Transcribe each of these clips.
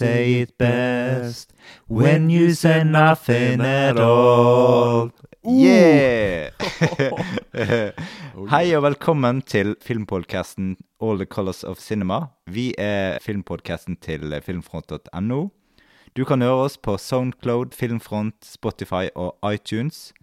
Say it best when you say nothing at all. Yeah! Hei og velkommen til filmpodkasten All the Colors of Cinema. Vi er filmpodkasten til filmfront.no. Du kan høre oss på Soundcloud, Filmfront, Spotify og iTunes.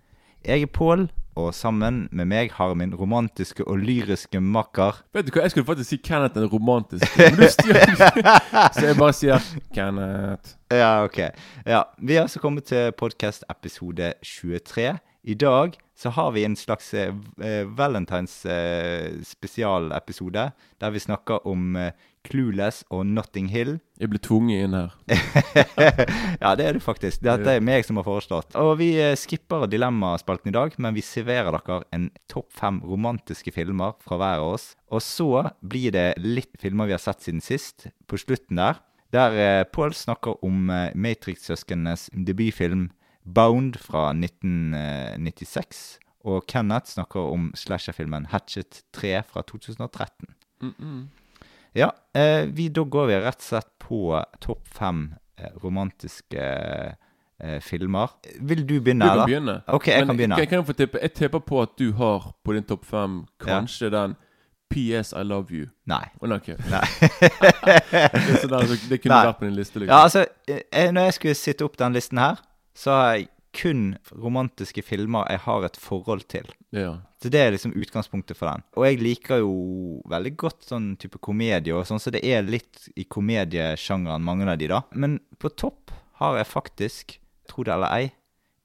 Jeg er Pål, og sammen med meg har min romantiske og lyriske makker Vet du hva, jeg skulle faktisk si Kenneth den romantiske. Men du styrer Så jeg bare sier Kenneth. Ja, ok. Ja, Vi har altså kommet til podkast episode 23. I dag så har vi en slags eh, eh, Valentines eh, spesialepisode der vi snakker om eh, Clueless og Notting Hill. Jeg ble tvunget inn her. ja, det er du faktisk. Dette er meg som har foreslått. Og vi eh, skipper dilemmaspalten i dag, men vi serverer dere en topp fem romantiske filmer fra hver av oss. Og så blir det litt filmer vi har sett siden sist, på slutten der. Der eh, Pål snakker om eh, Matrix-søsknenes debutfilm Bound fra 1996. Og Kenneth snakker om slasherfilmen Hatchet 3 fra 2013. Mm -mm. Ja, eh, vi, da går vi rett og slett på topp fem eh, romantiske eh, filmer. Vil du begynne, Du kan eller? begynne. Ok, jeg Men kan begynne. Jeg, kan få tippe? Jeg tipper på at du har på din topp fem kanskje den PS I love you. Nei. Å, nei, ok. Nei. det, der, det kunne Nei. vært på din liste. liksom. Ja, altså, jeg, når jeg skulle sitte opp den listen her, så har jeg kun romantiske filmer jeg har et forhold til. Ja. Så det er liksom utgangspunktet for den. Og jeg liker jo veldig godt sånn type komedie og sånn, så det er litt i komediesjangeren, mange av de, da. Men på topp har jeg faktisk, tro det eller ei,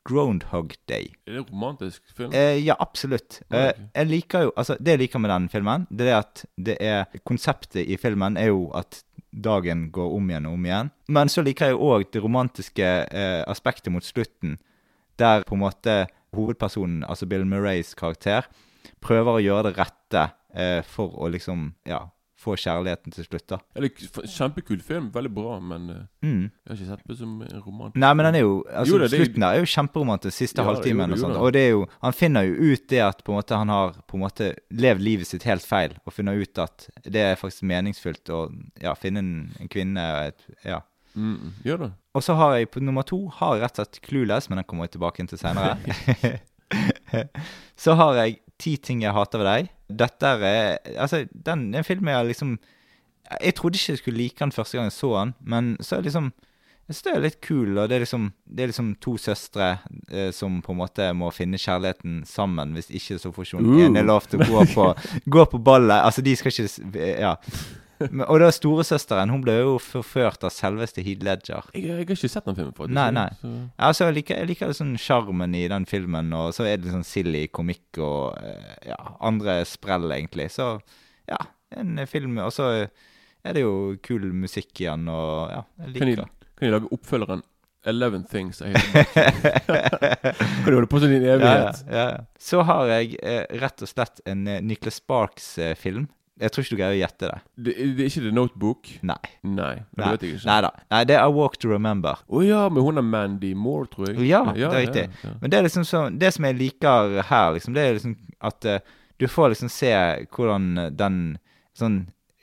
Groundhog Day. Er det en romantisk film? Eh, ja, absolutt. Eh, jeg liker jo Altså, det jeg liker med den filmen, det er at det er Konseptet i filmen er jo at dagen går om igjen og om igjen. Men så liker jeg jo òg det romantiske eh, aspektet mot slutten, der på en måte hovedpersonen, altså Bill Murrays karakter, prøver å gjøre det rette eh, for å liksom, ja, få kjærligheten til slutt, da. Kjempekul film. Veldig bra, men eh, Mm. jeg har ikke sett på som en romantisk Nei, men den er jo altså, Jo det Slutten der er jo kjemperomantisk, siste Ja, halvtimen og sånt. Og det er jo Han finner jo ut det at på en måte han har på en måte levd livet sitt helt feil, og funnet ut at det er faktisk meningsfylt å ja, finne en, en kvinne et Ja. Mm. Gjør det. Og så har jeg på nummer to har jeg rett og slett Clueless, men den kommer jeg tilbake til senere. så har jeg Ti ting jeg hater ved deg. Dette er Altså, den den filmen jeg liksom Jeg trodde ikke jeg skulle like den første gang jeg så den, men så er det liksom jeg synes det er litt kul, og det er liksom, det er liksom to søstre eh, som på en måte må finne kjærligheten sammen. Hvis ikke så får ikke hun Uh. ene lov til å gå på, gå på ballet. Altså, de skal ikke Ja. Men, og da storesøsteren, hun ble jo forført av selveste Heath Ledger. Jeg, jeg har ikke sett den filmen, faktisk. Nei, nei. Så. Altså, jeg liker, jeg liker det sånn sjarmen i den filmen, og så er det sånn silly komikk og eh, ja, andre sprell, egentlig. Så ja, en film Og så er det jo kul musikk i den, og ja, jeg Kan de, liker kan de lage oppfølgeren Eleven Things I Hate? Kan du holde på din ja, ja, evighet? ja. ja. Så har jeg eh, rett og slett en eh, Nicholas Sparks-film. Jeg tror ikke du greier å gjette det. Det, det er ikke The Notebook? Nei. Nei, det vet jeg ikke. Nei da. Nei, det er A Walk to Remember. Å ja, men hun er Mandy Moore, tror jeg. Ja, det er riktig. ja. Men det er liksom sånn Det som jeg liker her, liksom, det er liksom at uh, du får liksom se hvordan den sånn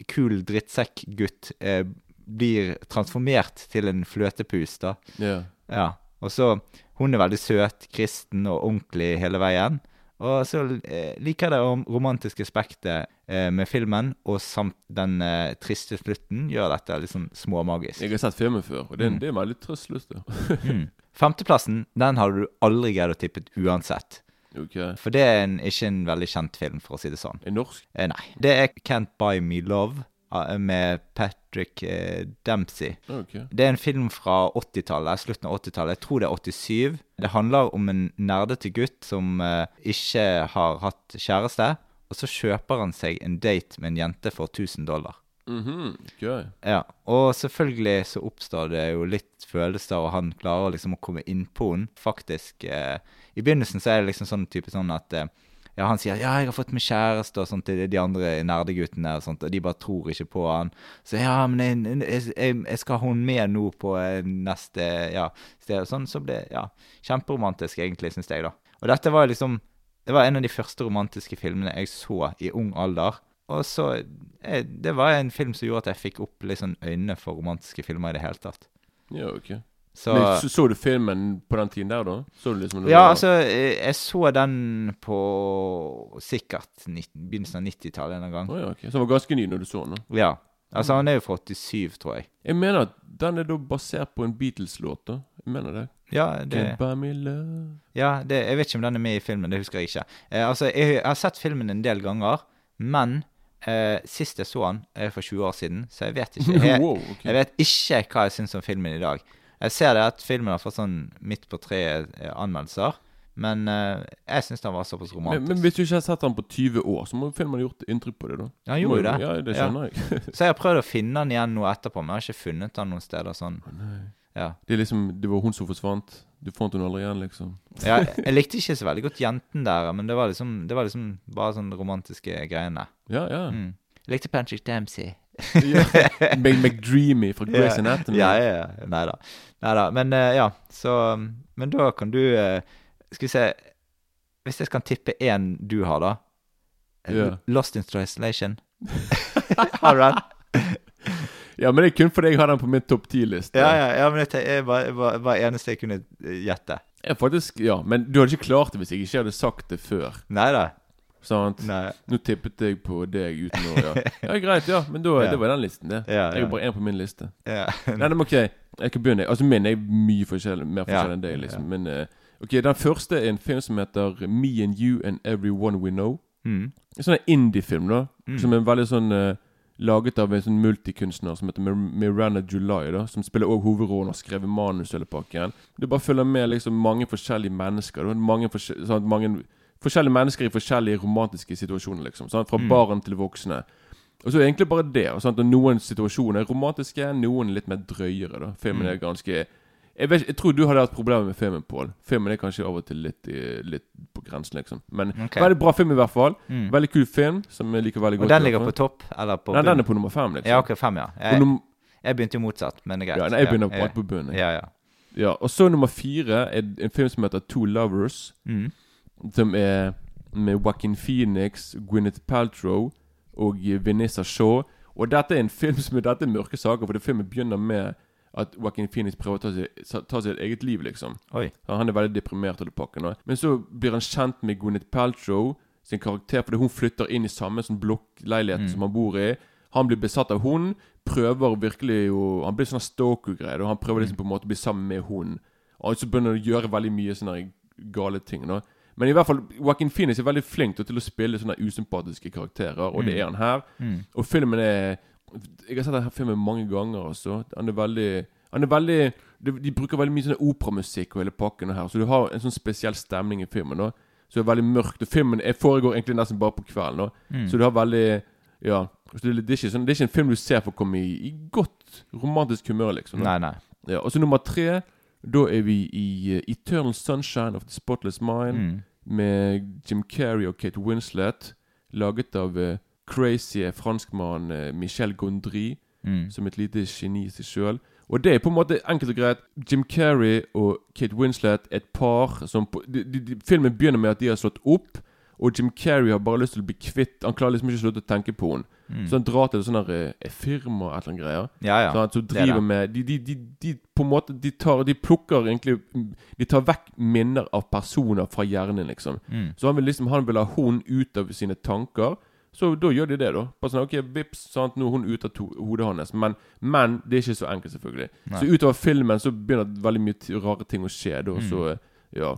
kul drittsekkgutt uh, blir transformert til en fløtepus, da. Ja. Ja. Og så Hun er veldig søt, kristen og ordentlig hele veien. Og så eh, liker jeg det om romantiske aspektet eh, med filmen, og samt den eh, triste slutten gjør dette litt sånn småmagisk. Jeg har sett filmen før, og det, Mm. det er veldig trøst lyst til. Mm. Femteplassen den hadde du aldri greid å tippe uansett. ok. For det er en, ikke en veldig kjent film, for å si det sånn. Er norsk? Eh, nei. Det er Can't Buy Me Love med Patrick eh, Dempsey. Okay. Det er en film fra 80-tallet, slutten av 80-tallet. Jeg tror det er 87. Det handler om en nerdete gutt som eh, ikke har hatt kjæreste. Og så kjøper han seg en date med en jente for 1000 dollar. Mhm, Gøy. Ja, Og selvfølgelig så oppstår det jo litt følelser, og han klarer liksom å komme innpå henne. Faktisk. Eh, I begynnelsen så er det liksom sånn type sånn at eh, ja, han sier 'ja, jeg har fått meg kjæreste', og sånt til de andre nerdeguttene, og sånt, og de bare tror ikke på han. Så 'ja, men jeg, jeg, jeg, skal ha hun med nå på eh, neste ja, sted', sånn. Så ble ja, kjemperomantisk, egentlig, syns jeg, da. Og dette var liksom Det var en av de første romantiske filmene jeg så i ung alder. og så jeg, Det var en film som gjorde at jeg fikk opp litt sånn øynene for romantiske filmer i det hele tatt. Ja, ok. Så Men, så, så du filmen på den tiden der, da? Så du liksom Ja, var- altså, jeg så den på sikkert nitt- begynnelsen av 90-tallet en gang. Oh, ja, ok. Så den var ganske ny når du så den? da? Ja. Altså, han er jo fra 87, tror jeg. Jeg mener at den er da basert på en Beatles-låt, da. Jeg mener det. Ja, det, Can't buy me love ja det, jeg vet ikke om den er med i filmen, det husker jeg ikke. Eh, altså, jeg, jeg har sett filmen en del ganger, men eh, sist jeg så den, er for 20 år siden, så jeg vet ikke. Jeg, wow, okay. jeg vet ikke hva jeg syns om filmen i dag. Jeg ser det at filmen har fått sånn midt på tre eh, anmeldelser, men uh, jeg syns den var såpass romantisk. men hvis du ikke har sett den på 20 år, så må filmen ha gjort inntrykk på deg, da. Ja, han gjorde jo det. Ja, det Ja. skjønner jeg. Så jeg har prøvd å finne den igjen nå etterpå, men jeg har ikke funnet den noen steder sånn. Nei. Ja. Det er liksom Det var hun som forsvant. Du fant henne aldri igjen, liksom. Ja, jeg likte ikke så veldig godt jenten der, men det var liksom, det var liksom bare sånne romantiske greiene. Ja, ja. Mm. Jeg likte Patrick Dempsey. Meg McDreamy fra Grace Anatomy. Ja, ja, ja. Nei da. Nei da. Men uh, ja, så Men da kan du uh, Skal vi se Hvis jeg kan tippe én du har, da. Yeah. Lost in Translation. har du den? Ja, men det er kun fordi jeg har den på min topp ti-liste. Ja, ja, ja, men det var, var, eneste jeg kunne eh, gjette. Jeg faktisk, ja, Men du hadde ikke klart det hvis jeg ikke hadde sagt det før. Nei da. Sant? Nei. Nå tippet jeg på deg uten å Ja, ja greit, ja. Men da, Ja. det var den listen, det. Ja, Jeg ja. er bare én på min liste. ja. Nei, men ok, jeg kan begynne. Altså Min er mye forskjellig, mer forskjellig enn deg, liksom. Men uh, ok, den første er en film som heter Me and You and Everyone We Know. Mm. En sånn indie-film, da. Mm. Som er veldig sånn uh, Laget av en sånn multikunstner som heter Miranda July. da Som spiller også hovedrollen og har skrevet manus hele pakken. Du bare følger med liksom mange forskjellige mennesker. Da. Mange, forskjellige, sånn, mange forskjellige mennesker i forskjellige romantiske situasjoner. liksom Sant? Fra Mm. barn til voksne. Og så er det egentlig bare det. og Sånn, noen situasjoner er romantiske, noen litt mer drøyere. da Filmen Mm. er ganske jeg, vet, jeg tror du hadde hatt problemer med filmen, Pål. Filmen er kanskje av og til litt, litt på grensen, liksom. Men okay. veldig bra film, i hvert fall. Mm. Veldig kul film, som jeg liker veldig godt. Og den ligger på topp? Eller på Nei, bunn? den er på nummer fem, liksom. Ja, ok, fem, ja. Jeg, num jeg begynte jo motsatt, men det er greit. ja, nei, jeg begynner ja, på, på bunnen. Ja, ja. Ja, og så nummer fire er en film som heter Two Lovers. Mm. Som er med Joaquin Phoenix, Gwyneth Paltrow og Vanessa Shaw. Og dette er en film som er dette er mørke saker, for det filmen begynner med at Joaquin Phoenix prøver å ta seg, ta seg et eget liv, liksom. Oi. Han er veldig deprimert av det pakken. og. Men så blir han kjent med Gwyneth Paltrow sin karakter, fordi hun flytter inn i samme sånn blokkleilighet Mm. som han bor i. Han blir besatt av hun, prøver virkelig å Han blir sånn stalker-greie. Han prøver liksom på en måte å bli sammen med hun. Og så begynner han å gjøre veldig mye sånne gale ting. da Men i hvert fall, Joaquin Phoenix er veldig flink til å spille sånne usympatiske karakterer, og det Mm. er han her. Mm. Og filmen er Jeg har sett denne filmen mange ganger også. Han er veldig Han er veldig De, de bruker veldig mye sånn operamusikk og hele pakken her, så du har en sånn spesiell stemning i filmen. da Så det er veldig mørkt. Og filmen er, foregår egentlig nesten bare på kvelden. da Mm. Så du har veldig Ja. Det, det, er ikke sånn, det er ikke en film du ser for å komme i, i godt romantisk humør, liksom. da. Nei, nei. Ja, og så nummer tre. Da er vi i uh, Eternal Sunshine of the Spotless Mind Mm. Med Jim Carrey og Kate Winslet. Laget av uh, crazy franskmannen uh, Michel Gondry, Mm. som et lite geni i seg sjøl. Og det er på en måte enkelt og greit. Jim Carrey og Kate Winslet et par som på, de, de, de, Filmen begynner med at de har slått opp, og Jim Carrey har bare lyst til å bli kvitt Han klarer liksom ikke å slutte å tenke på henne. Mm. Så han drar til sånne eh, et firma eller annet greier. Ja, ja. Sånn, er driver med de, de, de, de på en måte De tar De plukker egentlig De tar vekk minner av personer fra hjernen, liksom. Mm. Så han vil liksom Han vil ha hun ut av sine tanker. Så da gjør de det, da. Bare sånn, ok, vips, sant, Nå er hun ute av hodet hans. Men, men det er ikke så enkelt, selvfølgelig. Nei. Så utover filmen så begynner veldig mye rare ting å skje. Da, Mm. så, ja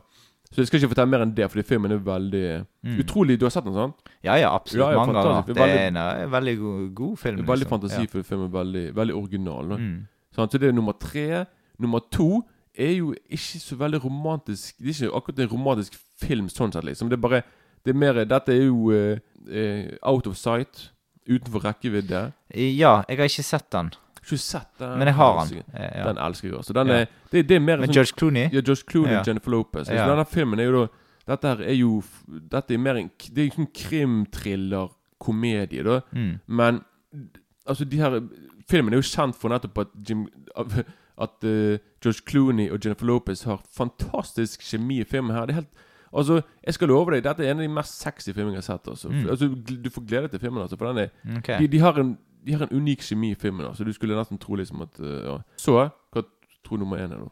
Så jeg skal ikke fortelle mer enn det, fordi filmen er veldig Mm. Utrolig Du har sett den, sant? Ja, ja, absolutt. Ja, ja, Mange ganger. Det er en eh, veldig god, god film. Er veldig fantasifull ja. film. Veldig, veldig original. Mm. Sånn, Så det er nummer tre. Nummer to er jo ikke så veldig romantisk Det er ikke akkurat en romantisk film sånn sett, liksom. Det er bare Det er mer Dette er jo uh, uh, out of sight. Utenfor rekkevidde. Ja, jeg har ikke sett den, ikke sett den. men jeg har den. Ja. Den elsker jeg også. Den er, det, det er mer Med sånn George Clooney? Ja, George Clooney og Jennifer Lopez. Ja. Denne filmen er jo da Dette her er jo Dette er mer en Det er jo sånn krimthriller-komedie, da. Mm. Men altså de her Filmen er jo kjent for nettopp at Jim At uh, George Clooney og Jennifer Lopez har fantastisk kjemi i filmen her. Det er helt Altså, jeg skal love deg, dette er en av de mest sexy filmene jeg har sett. Altså. Mm. Altså, du får glede deg til filmen, altså, for den er okay. de, de, har en, de har en unik kjemi i filmen. så Du skulle nesten tro liksom at uh, ja. Så, hva tror nummer én er, da?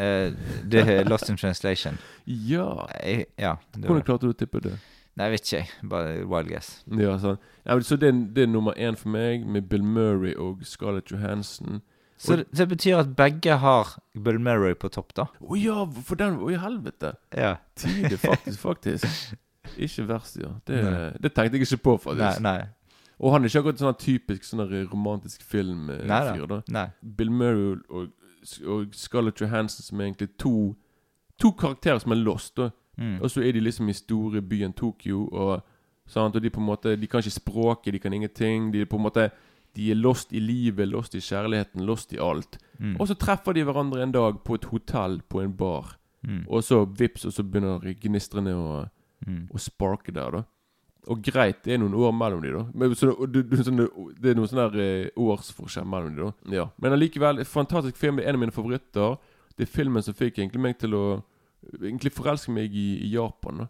Eh, det er Lost in Translation. Ja Jeg, ja. Hvordan klarte du å tippe det? nei, jeg vet ikke. jeg. Bare wild guess. Ja, sånn. ja, Så det, det er nummer én for meg, med Bill Murray og Scarlett Johansson. Så det, det betyr at begge har Bill Murray på topp, da? Å ja, for den Å, i helvete! Ja. Tidlig, faktisk. faktisk Ikke verst, ja. Det, det tenkte jeg ikke på, faktisk. Nei, nei. Og han er ikke akkurat sånn typisk sånn romantisk filmfyr. da. Nei. Bill Murray og, og Scarlett Johansson som er egentlig to To karakterer som er lost. da Mm. Og så er de liksom i store byen Tokyo, og, sant? og de på en måte De kan ikke språket, de kan ingenting. De er på en måte De er lost i livet, lost i kjærligheten, lost i alt. Mm. Og så treffer de hverandre en dag på et hotell, på en bar. Mm. Og så vips, og så begynner gnistrene å, Mm. å sparke der, da. Og greit, det er noen år mellom de da. Men, så, du, det, sånne, det er noen sånne der, eh, årsforskjell mellom de da. Ja. Men allikevel, fantastisk film. Det er en av mine favoritter. Det er filmen som fikk egentlig meg til å Egentlig forelske meg i, i Japan. da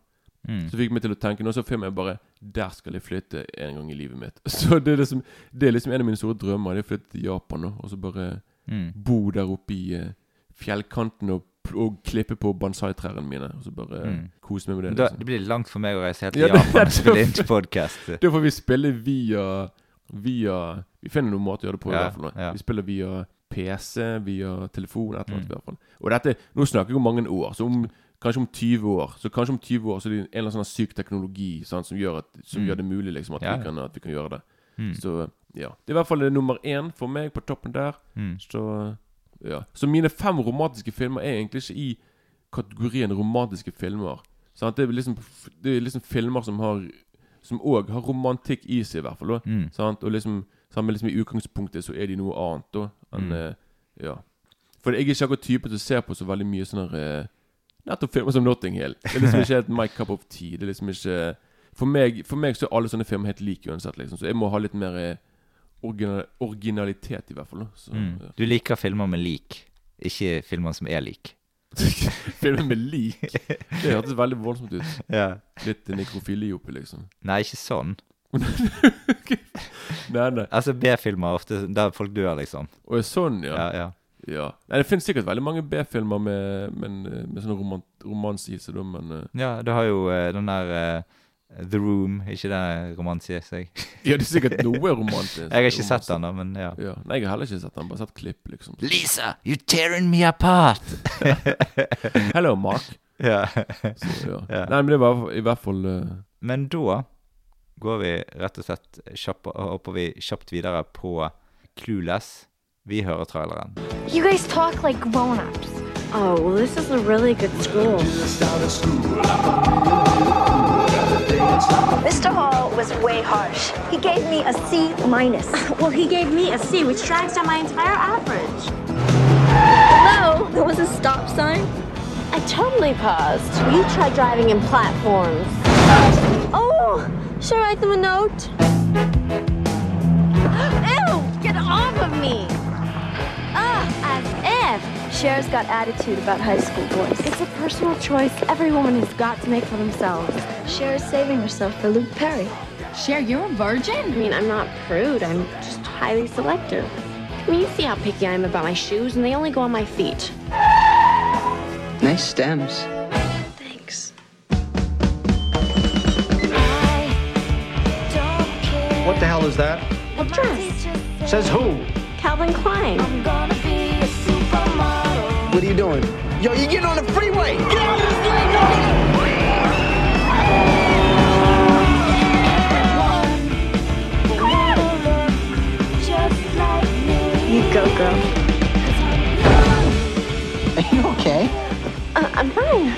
Mm. Så fikk meg til å tenke Nå så filmen jeg bare Der skal jeg flytte en gang i livet mitt. Så det er liksom Det er liksom en av mine store drømmer. Det er å flytte til Japan nå og så bare Mm. bo der oppe i eh, fjellkanten og, og klippe på bonsai-trærne mine. Og så bare Mm. kose meg med det. Da, Liksom. det blir langt for meg å reise helt til Ja, Japan og spille inn podkast. Da får vi spille via Via Vi finner noen måter å gjøre det på. i hvert fall ja. Vi spiller via PC, via telefon, et eller annet. Mm. i hvert fall Og dette, Nå snakker jeg om mange år. Så om, kanskje om 20 år Så kanskje om 20 år Så er det en eller annen sånn syk teknologi sant, som, gjør, at, som Mm. gjør det mulig liksom at, Ja, vi kan, at vi kan gjøre det. Mm. Så ja. Det er i hvert fall det nummer én for meg på toppen der. Mm. Så ja Så mine fem romantiske filmer er egentlig ikke i kategorien romantiske filmer. Sant? Det er liksom Det er liksom filmer som har Som òg har romantikk i seg, i hvert fall. Mm. Sant? Og liksom, sammen, liksom i utgangspunktet så er de noe annet, da. Enn Mm. eh, Ja. For jeg er ikke akkurat typen å se på så veldig mye sånne eh, Nettopp filmer som Notting Hill. Det er liksom ikke helt my cup of tea. Det er liksom ikke For meg, for meg så er alle sånne filmer helt like uansett, liksom. Så jeg må ha litt mer eh, original, originalitet, i hvert fall. Så, Mm. ja. Du liker filmer med lik, ikke filmer som er lik. Filmer med lik. Det hørtes veldig voldsomt ut. Ja. Litt nekrofili oppi, liksom. Nei, ikke sånn. Nei, nei. Altså B-filmer ofte der folk dør, liksom. Er sånn, ja. Ja, ja. ja. Nei, Det finnes sikkert veldig mange B-filmer med, med, eh, med sånn roman romanse i seg, men uh... Ja, du har jo uh, den der eh, The Room, ikke det romantisk? seg. Ja, det er sikkert noe romantisk. Jeg har ikke sett den, da, men ja. Ja. Nei, jeg har heller ikke sett den. Bare sett klipp, liksom. Lisa, you're tearing me apart! Hello, Mark. ja. Så, ja. Ja. Nei, men det var i hvert fall uh... Men da går vi rett og slett kjapp, hopper vi kjapt videre på Clueless. Vi hører traileren. You guys talk like grown-ups. Oh, well, this is a really good school. Mr. Hall was way harsh. He gave me a C minus. Well, he gave me a C, which drags down my entire average. Hello? There was a stop sign. I totally paused. You try driving in platforms. Oh, should I write them a note? Ew, get off of me. Ah, as if. Cher's got attitude about high school boys. It's a personal choice every woman has got to make for themselves. Cher's saving herself for Luke Perry. Cher, you're a virgin? I mean, I'm not prude, I'm just highly selective. I mean, you see how picky I am about my shoes, and they only go on my feet. Nice stems. Thanks. What the hell is that? A dress. Says who? Calvin Klein. What are you doing? Yo, you're getting on the freeway! Get out of the freeway! You girl. Are you okay? Uh, I'm fine.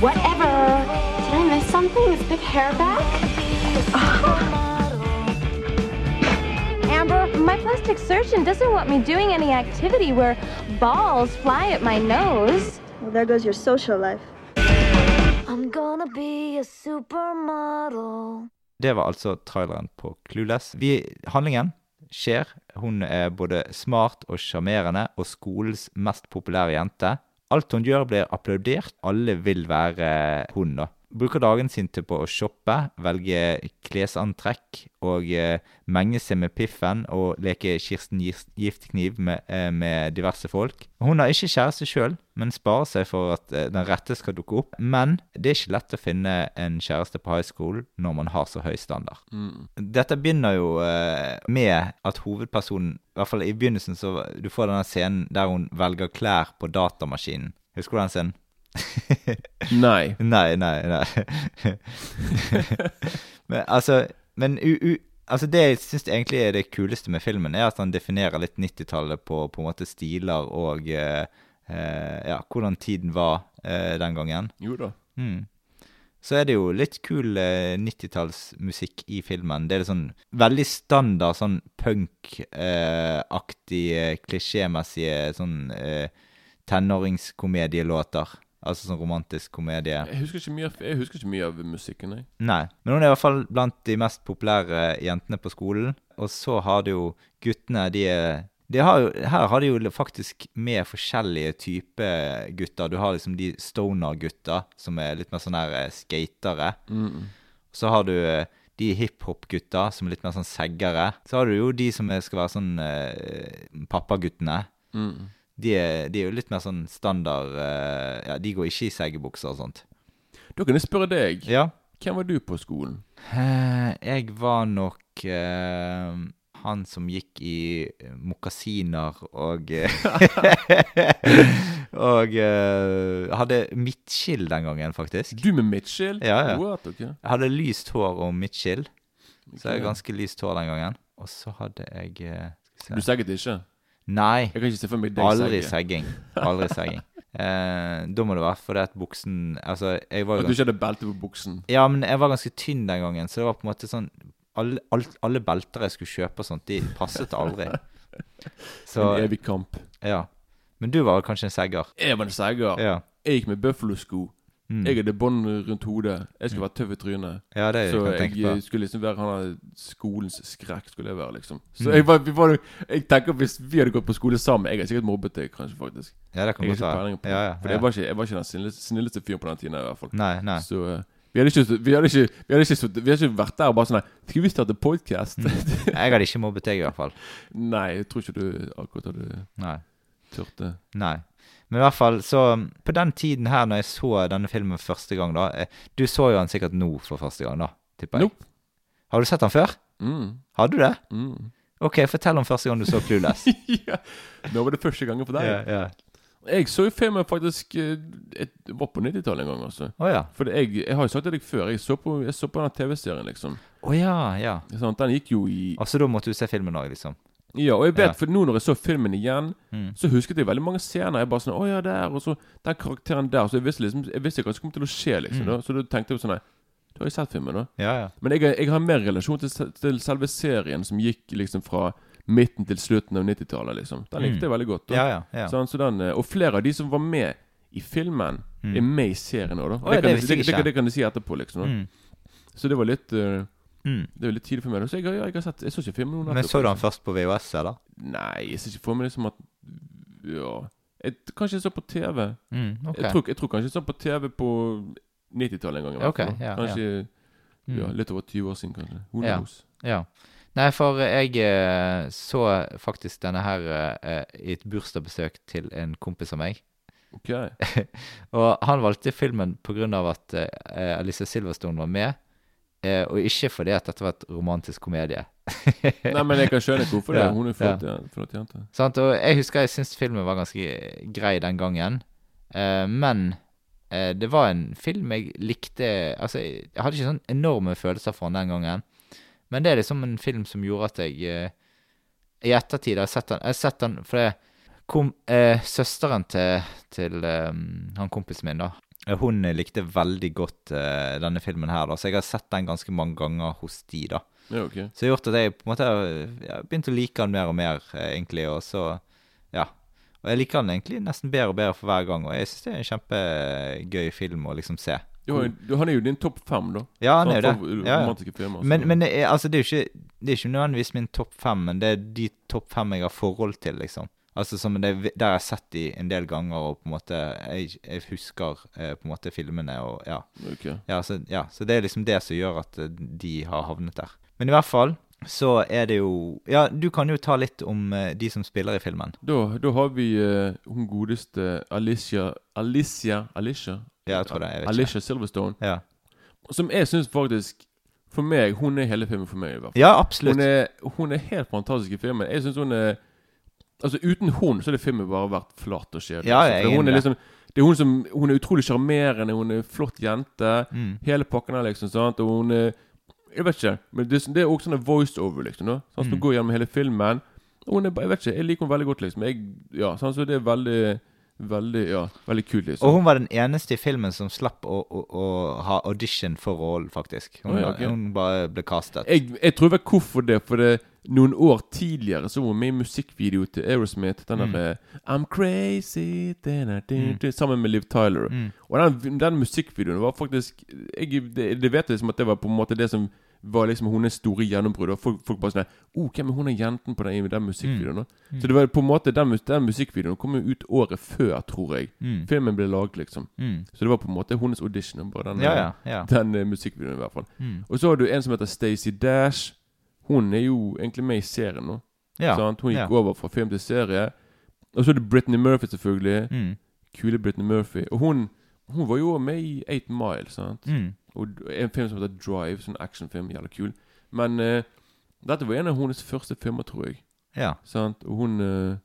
Whatever. Did I miss something? Is Big Hair back? Amber, my plastic surgeon doesn't want me doing any activity where balls fly at my nose. Well, there goes your social life. I'm gonna be supermodel. Det var altså traileren på Clueless. Vi, handlingen skjer. hun er både smart og sjarmerende og skolens mest populære jente. Alt hun gjør, blir applaudert. Alle vil være hun, da. Bruker dagen sin til på å shoppe, velge klesantrekk og eh, menge seg med piffen og leke Kirsten Giftekniv med, eh, med diverse folk. Hun har ikke kjæreste sjøl, men sparer seg for at eh, den rette skal dukke opp. Men det er ikke lett å finne en kjæreste på high school når man har så høy standard. Dette begynner jo med at hovedpersonen, i hvert fall i begynnelsen, så du får denne scenen der hun velger klær på datamaskinen. Husker du den scenen? Nei. Nei, nei, nei. men altså Men u, u, altså det jeg syns egentlig er det kuleste med filmen, er at han definerer litt 90-tallet på på en måte stiler og eh, eh, ja, hvordan tiden var eh, den gangen. Jo da. Mm. Så er det jo litt kul eh, 90-tallsmusikk i filmen. Det er litt sånn veldig standard sånn punk-aktig, eh, klisjémessige sånn eh, tenåringskomedielåter. Altså sånn romantisk komedie. Jeg husker ikke mye av, jeg husker ikke mye av musikken, jeg. Nei, men hun er i hvert fall blant de mest populære jentene på skolen. Og så har du jo guttene, de er de har jo, Her har de jo faktisk med forskjellige typer gutter. Du har liksom de stoner-gutta, som er litt mer sånn her eh, skatere. Så har du eh, de hiphop-gutta, som er litt mer sånn seggere. Så har du jo de som er, skal være sånn eh, pappaguttene. De, er, de er jo litt mer sånn standard uh, Ja, de går ikke i seggebukser og sånt. Da kan jeg spørre deg. Ja. Hvem var du på skolen? Uh, jeg var nok uh, han som gikk i mokasiner og Og hadde midtskill den gangen, faktisk. Du med midtskill? Ja, ja. What, okay. Jeg hadde lyst hår og midtskill, så jeg hadde ganske lyst hår den gangen. Og så hadde jeg Du segget ikke? Nei, Jeg kan ikke se for meg deg aldri segging. Aldri segging. Eh, da må det være fordi at buksen Altså, jeg var At du ikke hadde belte på buksen? Ja, men jeg var ganske tynn den gangen, så det var på en måte sånn Alle, alt, alle belter jeg skulle kjøpe og sånt, de passet aldri. Så en evig kamp. ja. Men du var kanskje en segger? Jeg var en segger. Ja. Jeg gikk med Buffalo-sko. Mm. Jeg hadde bånd rundt hodet. Jeg skulle være tøff i trynet. Ja, det Så jeg jeg på. skulle liksom være han skolens skrekk, skulle jeg være, liksom. Så Mm. jeg var, var Jeg tenker hvis vi hadde gått på skole sammen Jeg hadde sikkert mobbet deg, kanskje, faktisk. Ja, det kan Jeg godt være. Ja, ja, For jeg var ikke, jeg var ikke den snilleste, snilleste fyren på den tiden, i hvert fall. Nei, nei. Så uh, vi hadde ikke Vi hadde ikke Vi hadde ikke, vi hadde ikke vært der og bare sånn Skulle Skal vi starte podcast? Jeg hadde ikke mobbet deg, i hvert fall. Nei, jeg tror ikke du akkurat hadde Nei. turt det. Nei. Men i hvert fall, så På den tiden her, når jeg så denne filmen første gang, da eh, Du så jo den sikkert nå for første gang, da, tipper jeg. Nope. Har du sett den før? Mm. Hadde du det? Mm. OK, fortell om første gang du så Clueless. ja. Nå var det første gangen for deg. ja, ja. Jeg så jo filmen faktisk det et, var på 90-tallet en gang, altså. Oh, ja. For jeg, jeg har jo sagt til deg før, jeg så på, jeg så på den TV-serien, liksom. Å ja, ja. Sånn, Den gikk jo i Altså, da måtte du se filmen òg, liksom? Ja, og jeg vet, Ja. for nå når jeg så filmen igjen, Mm. så husket jeg veldig mange scener. Jeg bare sånn Å ja, der, og så den karakteren der. Så jeg visste liksom Jeg visste hva som kom til å skje, liksom. Mm. Da. Så da tenkte jeg sånn Nei, du har jo sett filmen, da. Ja, ja. Men jeg, jeg har mer relasjon til, til selve serien, som gikk liksom fra midten til slutten av 90-tallet, liksom. Den likte Mm. jeg veldig godt. Da. Ja, ja. Sånn, så den, eh, og flere av de som var med i filmen, Mm. er med i serien òg, da. Og det, det det, det, kan de si etterpå, liksom. Da. Mm. Så det var litt eh, Mm. Det er veldig tidlig for meg. Så jeg, jeg, jeg har sett Jeg så ikke filmen Men så du den liksom. først på VHS, eller? Nei, jeg ser ikke for meg liksom at Ja jeg, Kanskje jeg så på TV. Mm, okay. Jeg, tror, jeg tror kanskje jeg så på TV på 90-tallet en gang. Okay, ja, kanskje Mm. ja, litt over 20 år siden, kanskje. Who Ja. Ja. Nei, for jeg eh, så faktisk denne her eh, i et bursdagsbesøk til en kompis av meg. Ok. Og han valgte filmen av at Alice Alicia Silverstone var med, eh, og ikke fordi at dette var et romantisk komedie. Nei, men jeg kan skjønne hvorfor det. Hun er flott, ja. flott jente. Sant? Og jeg husker jeg syntes filmen var ganske grei den gangen. Eh, men eh, det var en film jeg likte Altså, jeg jeg hadde ikke sånn enorme følelser for den den gangen. Men det er liksom en film som gjorde at jeg eh, I ettertid har jeg sett den Jeg har sett den fordi kom eh, Søsteren til, til eh, han kompisen min, da. Eh, Hun likte veldig godt uh, denne filmen her, da, så jeg har sett den ganske mange ganger hos de, da. Ja, okay. Så det har gjort at jeg på en måte har ja, begynt å like den mer og mer, eh, egentlig. Og så, ja. Og jeg liker den egentlig nesten bedre og bedre for hver gang. Og jeg syns det er en kjempegøy film å liksom se. Jo, han er jo din topp fem, da. Ja, han er jo det. Ja, ja. Filmer. Men, men det, er, altså, det er jo ikke, det er ikke nødvendigvis min topp fem, men det er de topp fem jeg har forhold til, liksom. Altså som det, er Der jeg har sett de en del ganger, og på en måte Jeg, jeg husker eh, på en måte filmene og ja. Okay. Ja så, ja. så det er liksom det som gjør at eh, de har havnet der. Men i hvert fall så er det jo Ja, du kan jo ta litt om eh, de som spiller i filmen. Da, da har vi eh, hun godeste Alicia Alicia Alicia? Ja, jeg tror det. Jeg vet Alicia Silverstone. Ja, Som jeg syns faktisk For meg, hun er hele filmen for meg. i hvert fall ja absolutt. Hun er, hun er helt fantastisk i filmen. Jeg synes hun er Altså Uten hun så hadde filmen bare vært flat og kjedelig. Ja, jeg er For hun er liksom det er hun som Hun er utrolig sjarmerende, hun er en flott jente. Mm. Hele pakken her, liksom. sant Og hun er Jeg vet ikke. Men det, det er også sånn voiceover, liksom. Da, sånn, som Mm. går gjennom hele filmen. Og hun er bare Jeg vet ikke. Jeg liker henne veldig godt, liksom. Jeg, ja, sånn, så det er veldig Veldig Ja, veldig kult, liksom. Og hun var den eneste i filmen som slapp å, å, å ha audition for rollen, faktisk. Hun, oh, ja, okay. hun bare ble castet. jeg, jeg tror vel hvorfor det. For det noen år tidligere så var hun med i musikkvideo til Aerosmith. Den Mm. der eh, I'm crazy den er, din, din, Sammen med Liv Tyler. Mm. Og den, den musikkvideoen var faktisk jeg, det, det vet jeg liksom at det var på en måte det som var liksom hennes store gjennombrudd. Og Folk, folk bare sånn oh, hvem er hun er jenten på den, den musikkvideoen? Mm. Så det var på en måte den, den musikkvideoen kom jo ut året før, tror jeg. Mm. Filmen ble laget, liksom. Mm. Så det var på en måte hennes audition. Bare den, Ja, ja. ja. den eh, musikkvideoen, i hvert fall. Mm. Og så har du en som heter Stacey Dash. Hun er jo egentlig med i serien nå. ja. Sant? Hun gikk ja. over fra film til serie. Og så er det Britney Murphy, selvfølgelig. Mm. Kule Britney Murphy. Og hun, hun var jo med i Eight Mile. sant? Mm. Og en film som heter Drive, sånn actionfilm. Jævla kul. Men uh, dette var en av hennes første filmer, tror jeg. ja. Sant? Og hun uh,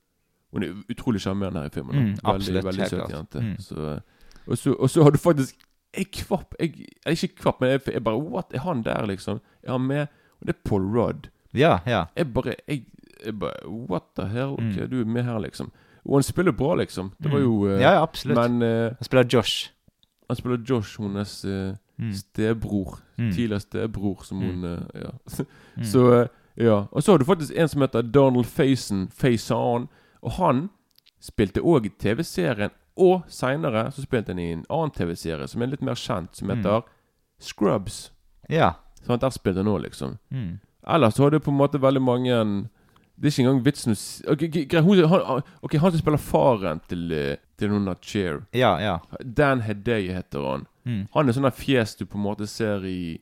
Hun er utrolig sjarmerende her i filmen. Mm, absolutt, veldig veldig søt jente. Mm. Så, og, så, og så har du faktisk Jeg kvapp jeg, Ikke kvapp, men jeg, jeg bare What? Er han der, liksom? Er han med? Og det er Paul Rudd. Ja, ja. Jeg bare jeg, jeg bare What the hell? Ok, Mm. du er med her, liksom. Og han spiller bra, liksom. Det var Mm. jo uh, Ja, ja, absolutt. Men uh, Han spiller Josh. han spiller Josh, hennes uh, Mm. stebror. Mm. Tidligere stebror, som Mm. hun uh, Ja. Mm. Så ja. Og så har du faktisk en som heter Donald Faison. Faison. Og han spilte òg i TV-serien, og seinere så spilte han i en annen TV-serie som er litt mer kjent, som Mm. heter Scrubs. Ja. Sånn, der spiller nå, liksom. Mm. Ellers så har det på en måte veldig mange Det er ikke engang vitsen å si Ok, g- hun- han, ok, han som spiller faren til, eh, til noen av Cheer Ja, ja. Dan Hedey heter han. Mm. Han er sånn fjes du på en måte ser i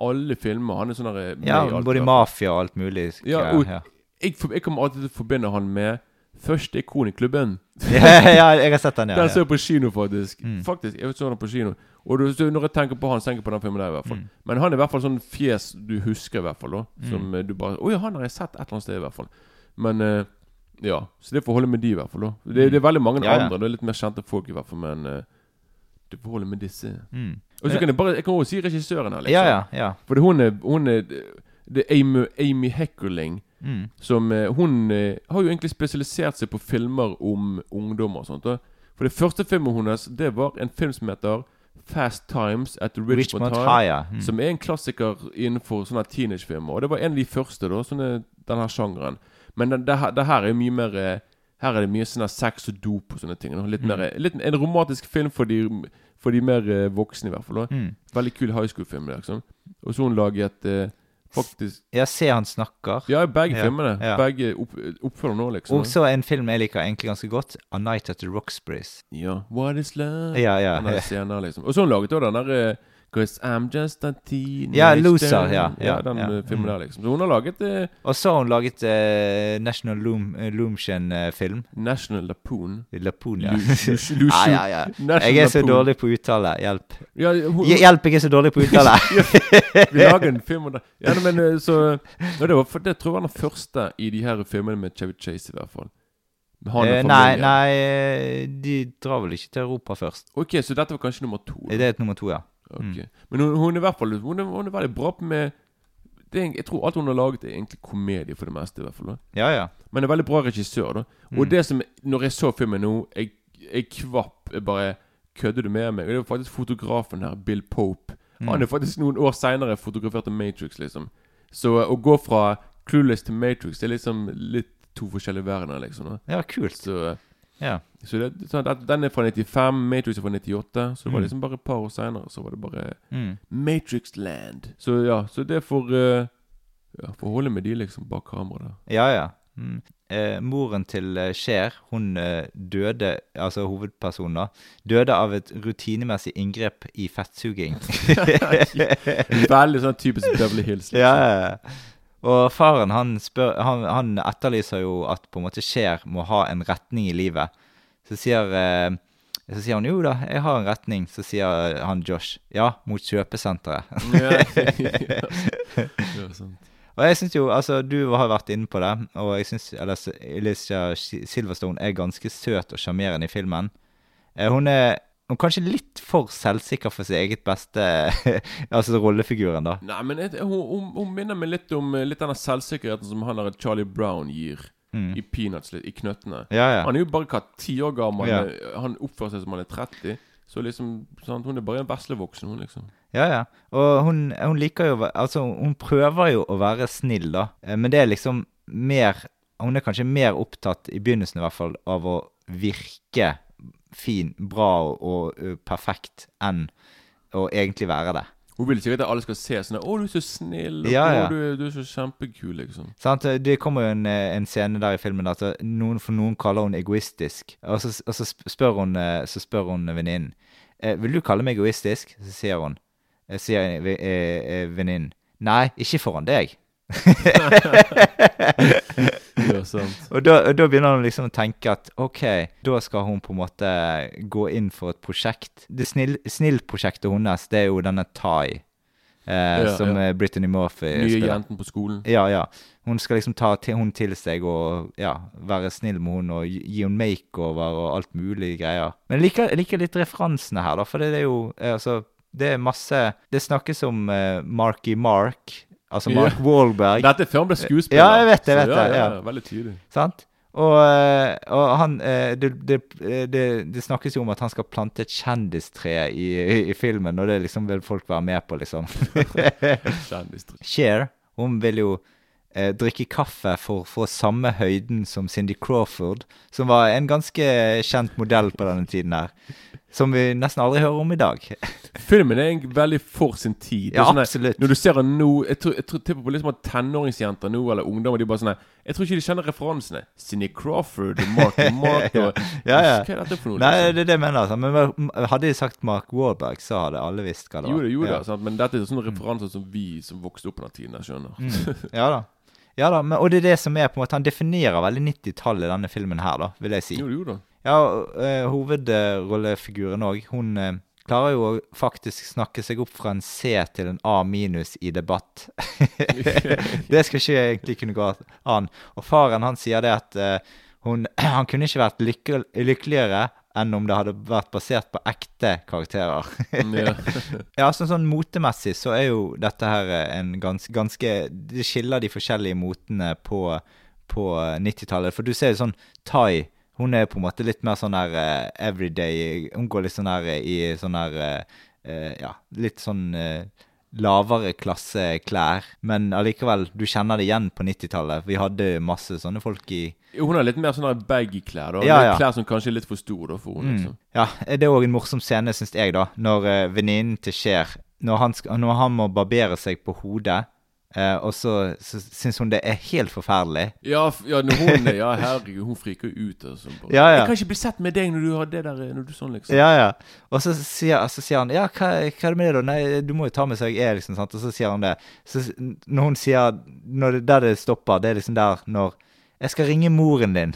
alle filmer. Han er sånn der Ja, både i mafia og alt mulig. Ja, og- ja. jeg, jeg kommer alltid til å forbinde han med Første ikon i klubben. ja, ja, jeg har sett den, ja. Den så jeg på kino, faktisk. Mm. Faktisk, jeg så den på kino Og du, når jeg tenker på han, så tenker jeg på den filmen der, i hvert fall. Mm. Men han er i hvert fall sånn fjes du husker, i hvert fall. da Mm. Som mm. du bare Å ja, han har jeg sett et eller annet sted, i hvert fall. Men uh, ja. Så det får holde med de, i hvert fall. da Det, det er veldig mange Ja, andre. Det er litt mer kjente folk, i hvert fall. Men uh, det får holde med disse. Mm. Og så kan jeg bare Jeg kan også si regissøren her, liksom. Ja, ja, ja. For hun er, hun er Det er Amy, Amy Heckerling. Mm. Som eh, Hun eh, har jo egentlig spesialisert seg på filmer om ungdommer og sånt. Da. For det første filmen hennes Det var en film som heter Fast Times at Richmond, High. Mm. Som er en klassiker innenfor sånne teenagefilmer. Og det var en av de første, da, sånne, denne sjangeren. Men det, det, det her er mye mer eh, Her er det mye sånn sex og dop og sånne ting. Litt Mm. mer, litt, en romantisk film for de, for de mer voksne, i hvert fall. Mm. Veldig kul high school-film. Liksom. Og så hun laget faktisk Jeg ser han snakker. Ja, begge Ja, filmene. ja. Begge opp, oppfører nå, liksom. Og så en film jeg liker egentlig ganske godt. A Night at the Roxbury's. Ja. What is love? Ja, ja. Han der scenen liksom. Og så har hun laget også den der eh, Cause I'm just a teenager Ja, Loser, ja, ja, ja, den ja. eh, filmen Mm. der, liksom. Så hun har laget eh, Og så har hun laget eh, National Loom, eh, Loomshin-film. National Lapoon. Lapoon, ja. Lu- Lu- ja, ja. National Jeg er så dårlig på uttale. Hjelp. Ja, hun, Hj- Hjelp, jeg er så dårlig på uttale. vi lager en film om det. Ja, men eh, så det, var, for det tror jeg var den første i de her filmene med Chevy Chase, i hvert fall. Eh, nei, nei, eh, de drar vel ikke til Europa først. Ok, så dette var kanskje nummer to? da. Det er et nummer to, ja. Ok. Mm. Men hun, hun er i hvert fall Hun er, hun er veldig bra med det er, Jeg tror alt hun har laget, er egentlig komedie for det meste. i hvert fall. Ja, ja. Men er veldig bra regissør. da Og Mm. det som Når jeg så filmen nå, jeg, jeg kvapp jeg bare Kødder du med meg? Og det var faktisk fotografen her, Bill Pope. Mm. Han er faktisk noen år seinere fotografert av Matrix, liksom. Så å gå fra Clueless til Matrix, det er liksom litt to forskjellige verdener, liksom. da Ja, kult. Så Ja. Så det, sånn, at Den er fra 95, Matrix er fra 98. Så det var Mm. liksom bare et par år seinere, så var det bare Mm. Matrix Land. Så ja, så det får uh, ja, får holde med de liksom bak kameraet. Ja, ja. Mm. Eh, moren til eh, Cher, hun eh, døde, altså hovedpersonen da, døde av et rutinemessig inngrep i fettsuging. Veldig sånn typisk Beverly Hills. Liksom. ja, ja, ja. Og faren han, spør, han, han etterlyser jo at på en måte Cher må ha en retning i livet. Så sier, eh, så sier han jo da, jeg har en retning. Så sier han Josh ja, mot kjøpesenteret. ja. ja. ja, sant. Og jeg synes jo, altså Du har vært inne på det, og jeg syns Alicia Silverstone er ganske søt og sjarmerende i filmen. Eh, hun er er kanskje litt for selvsikker for sin eget beste Altså rollefiguren, da. Nei, men jeg, hun, hun, hun minner meg litt om eh, litt denne selvsikkerheten som han der Charlie Brown gir Mm. i Peanuts, litt, i Knøttene. Ja, ja. Han er jo bare hva, ti år gammel. Ja. eh, Han oppfører seg som han er 30. Så liksom, sant? Hun er bare en veslevoksen, hun, liksom. Ja, ja. Og hun, hun liker jo Altså, hun prøver jo å være snill, da. Eh, Men det er liksom mer Hun er kanskje mer opptatt, i begynnelsen i hvert fall, av å virke fin, bra og, og perfekt enn å egentlig være det. Hun vil sikkert at alle skal se sånn 'Å, du er så snill', og Ja, ja. 'Å, du, du er så kjempekul', liksom. Sant? Det kommer jo en, eh, en scene der i filmen at eh, noen, for noen kaller hun egoistisk. Og så, og så spør hun, eh, så spør hun venninnen eh, Vil du kalle meg egoistisk. Så sier hun eh, Sier ve- eh, eh, venninnen Nei, ikke foran deg. Og da, og da begynner han liksom å tenke at ok, da skal hun på en måte gå inn for et prosjekt. Det snill, snill-prosjektet hennes, det er jo denne Tai, eh, Ja, som ja. Brittany Murphy Nye spiller. jenten på skolen. Ja, ja. Hun skal liksom ta til, hun til seg og ja, være snill med hun og gi hun makeover og alt mulig greier. Men jeg liker, jeg liker litt referansene her, da, for det er jo eh, altså Det er masse Det snakkes om eh, Marky Mark, altså Mark Ja. Wahlberg. Dette er før han ble skuespiller. Ja, jeg vet det, jeg vet det, Ja, ja. veldig tydelig. Sant? Og, eh, og han eh, det, det, det, det snakkes jo om at han skal plante et kjendistre i, i, i filmen, og det liksom vil folk være med på, liksom. kjendistre. Cher, hun vil jo eh, drikke kaffe for å få samme høyden som Cindy Crawford, som var en ganske kjent modell på denne tiden her. Som vi nesten aldri hører om i dag. Filmen er veldig for sin tid. Ja, sånne, absolutt. Når du ser den nå Jeg tror, jeg tror tipper på liksom at tenåringsjenter nå, eller ungdommer, de bare sånn Jeg tror ikke de kjenner referansene. Cindy Crawford Mark Mark ja, Ja, ja. Hva er dette for noe? Nei, liksom? det er det jeg mener. Sant? Men hadde de sagt Mark Wahlberg, så hadde alle visst hva det var. Jo, det gjorde ja. det, sant? men dette er sånne referanser som vi som vokste opp på den tiden, jeg skjønner. Mm. Ja da. Ja da, men, Og det er det som er på en måte Han definerer veldig 90-tallet denne filmen her, da, vil jeg si. Jo, gjorde det. Ja, eh, hovedrollefiguren òg. Hun eh, klarer jo å faktisk snakke seg opp fra en C til en A minus i debatt. det skal ikke egentlig kunne gå an. Og faren han sier det at eh, hun, han kunne ikke vært lykke, lykkeligere enn om det hadde vært basert på ekte karakterer. Ja. ja, sånn, sånn motemessig så er jo dette her en gans, ganske Det skiller de forskjellige motene på, på 90-tallet. For du ser jo sånn Tai hun er på en måte litt mer sånn her uh, everyday Hun går litt sånn her i sånn eh, eh, Ja, litt sånn uh, lavere klasse klær. Men allikevel, du kjenner det igjen på 90-tallet. Vi hadde masse sånne folk i Hun har litt mer sånne baggy klær. da Ja, ja. Klær som kanskje er litt for store for henne. Mm. Liksom. Ja, det er òg en morsom scene, syns jeg, da. Når uh, venninnen til Cher når han, når han må barbere seg på hodet, eh, og så, så syns hun det er helt forferdelig. Ja, ja, hun Ja, herregud, hun friker ut. Altså. Ja, ja. Jeg kan ikke bli sett med deg når du har det der Når du sånn, liksom. Ja, ja. Og så sier, så sier han Ja, hva, hva er det med det, da? Nei, du må jo ta med seg jeg er, liksom. sant? Og så sier han det. Så når hun sier når det, Der det stopper, det er liksom der når jeg skal ringe moren din.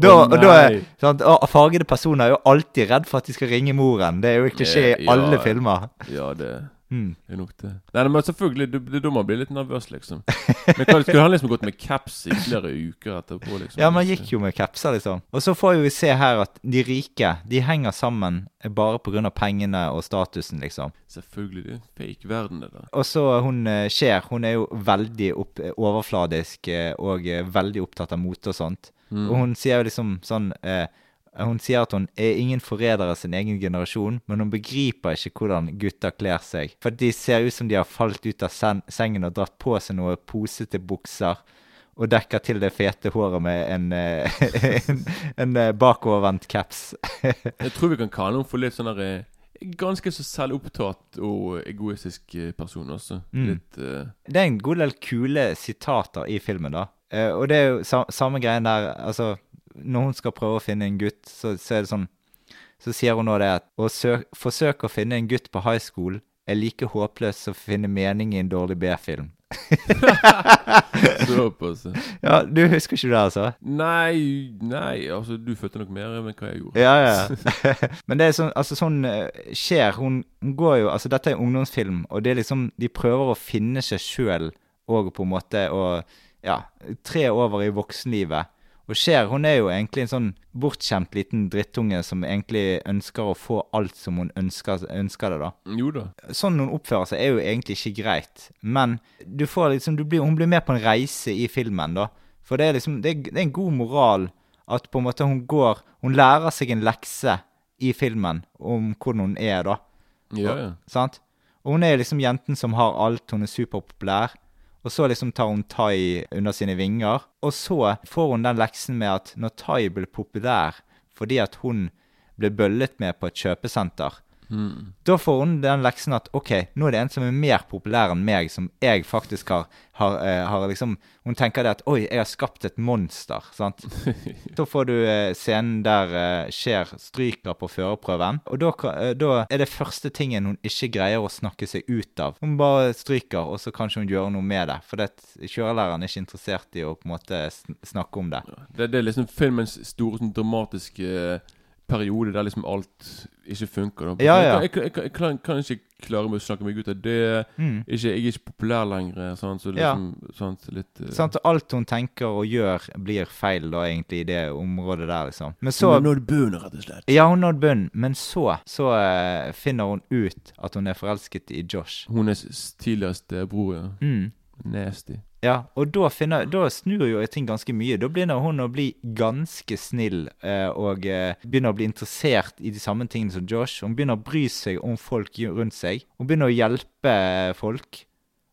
da, oh, da er, sant? Fargede personer er jo alltid redd for at de skal ringe moren. Det er jo klisjé i alle filmer. Ja, det Mm. er nok det. Nei, men selvfølgelig, du, det er da man blir litt nervøs, liksom. Men hva, Skulle han liksom gått med caps i flere uker etterpå? liksom? Ja, man gikk jo med capser, liksom. Og så får vi se her at de rike, de henger sammen bare pga. pengene og statusen, liksom. Selvfølgelig. Det er en fake verden, det der. Og så hun skjer Cher, hun er jo veldig opp, overfladisk eh, og eh, veldig opptatt av mote og sånt. Mm. Og hun sier jo liksom sånn eh, Hun sier at hun er ingen forræder av sin egen generasjon, men hun begriper ikke hvordan gutter kler seg. For de ser ut som de har falt ut av sen sengen og dratt på seg noe posete bukser. og dekker til det fete håret med en, eh, en, en eh, bakovervendt caps. Jeg tror vi kan kalle henne for litt sånn der eh, Ganske så selvopptatt og egoistisk person også. Mm. Litt uh... Det er en god del kule sitater i filmen, da. Og det er jo sa samme greien der Altså, når hun skal prøve å finne en gutt, så, så er det sånn Så sier hun nå det at å sø forsøke å finne en gutt på high school er like håpløst som å finne mening i en dårlig B-film. såpass. Ja, du husker ikke det, altså? Nei, nei, altså du følte nok mer enn hva jeg gjorde. Ja, ja. Men det er sånn, altså sånn eh, skjer hun, hun går jo Altså, dette er ungdomsfilm, og det er liksom De prøver å finne seg sjøl og på en måte å Ja, tre over i voksenlivet. Og Cher hun er jo egentlig en sånn bortskjemt liten drittunge som egentlig ønsker å få alt som hun ønsker, ønsker det, da. Jo da. Sånn hun oppfører seg, er jo egentlig ikke greit. Men du får liksom, du blir, hun blir med på en reise i filmen, da. For det er liksom, det er, det er en god moral at på en måte hun går Hun lærer seg en lekse i filmen om hvordan hun er, da. Ja, ja. Sant? Og hun er liksom jenten som har alt, hun er superpopulær. Og så liksom tar hun Tai under sine vinger. Og så får hun den leksen med at når Tai ble populær fordi at hun ble bøllet med på et kjøpesenter, Mm. da får hun den leksen at OK, nå er det en som er mer populær enn meg, som jeg faktisk har, har, eh, har liksom Hun tenker det at Oi, jeg har skapt et monster. sant? da får du eh, scenen der eh, Cher stryker på førerprøven. Og da, da er det første tingen hun ikke greier å snakke seg ut av. Hun bare stryker, og så kan hun gjøre noe med det. For det, kjørelæreren er ikke interessert i å på en måte snakke om det. Det, det er liksom filmens store sånn, dramatiske periode der liksom alt ikke funker. Ja, ja. Jeg, jeg, jeg, jeg, kan, kan ikke klare meg å snakke meg ut av det. Mm. Ikke, jeg er ikke populær lenger. Sant? Så Ja. liksom, sant, litt uh... Sant? Alt hun tenker og gjør, blir feil da, egentlig, i det området der, liksom. Men så hun er nådd bunnen, rett og slett. Ja, hun nådd bunnen, men så, så uh, finner hun ut at hun er forelsket i Josh. Hun er tidligste bror, ja. Mm. Nasty. Ja, og da, finner, da snur jo ting ganske mye. Da begynner hun å bli ganske snill eh, og eh, begynner å bli interessert i de samme tingene som Josh. Hun begynner å bry seg om folk rundt seg. Hun begynner å hjelpe eh, folk.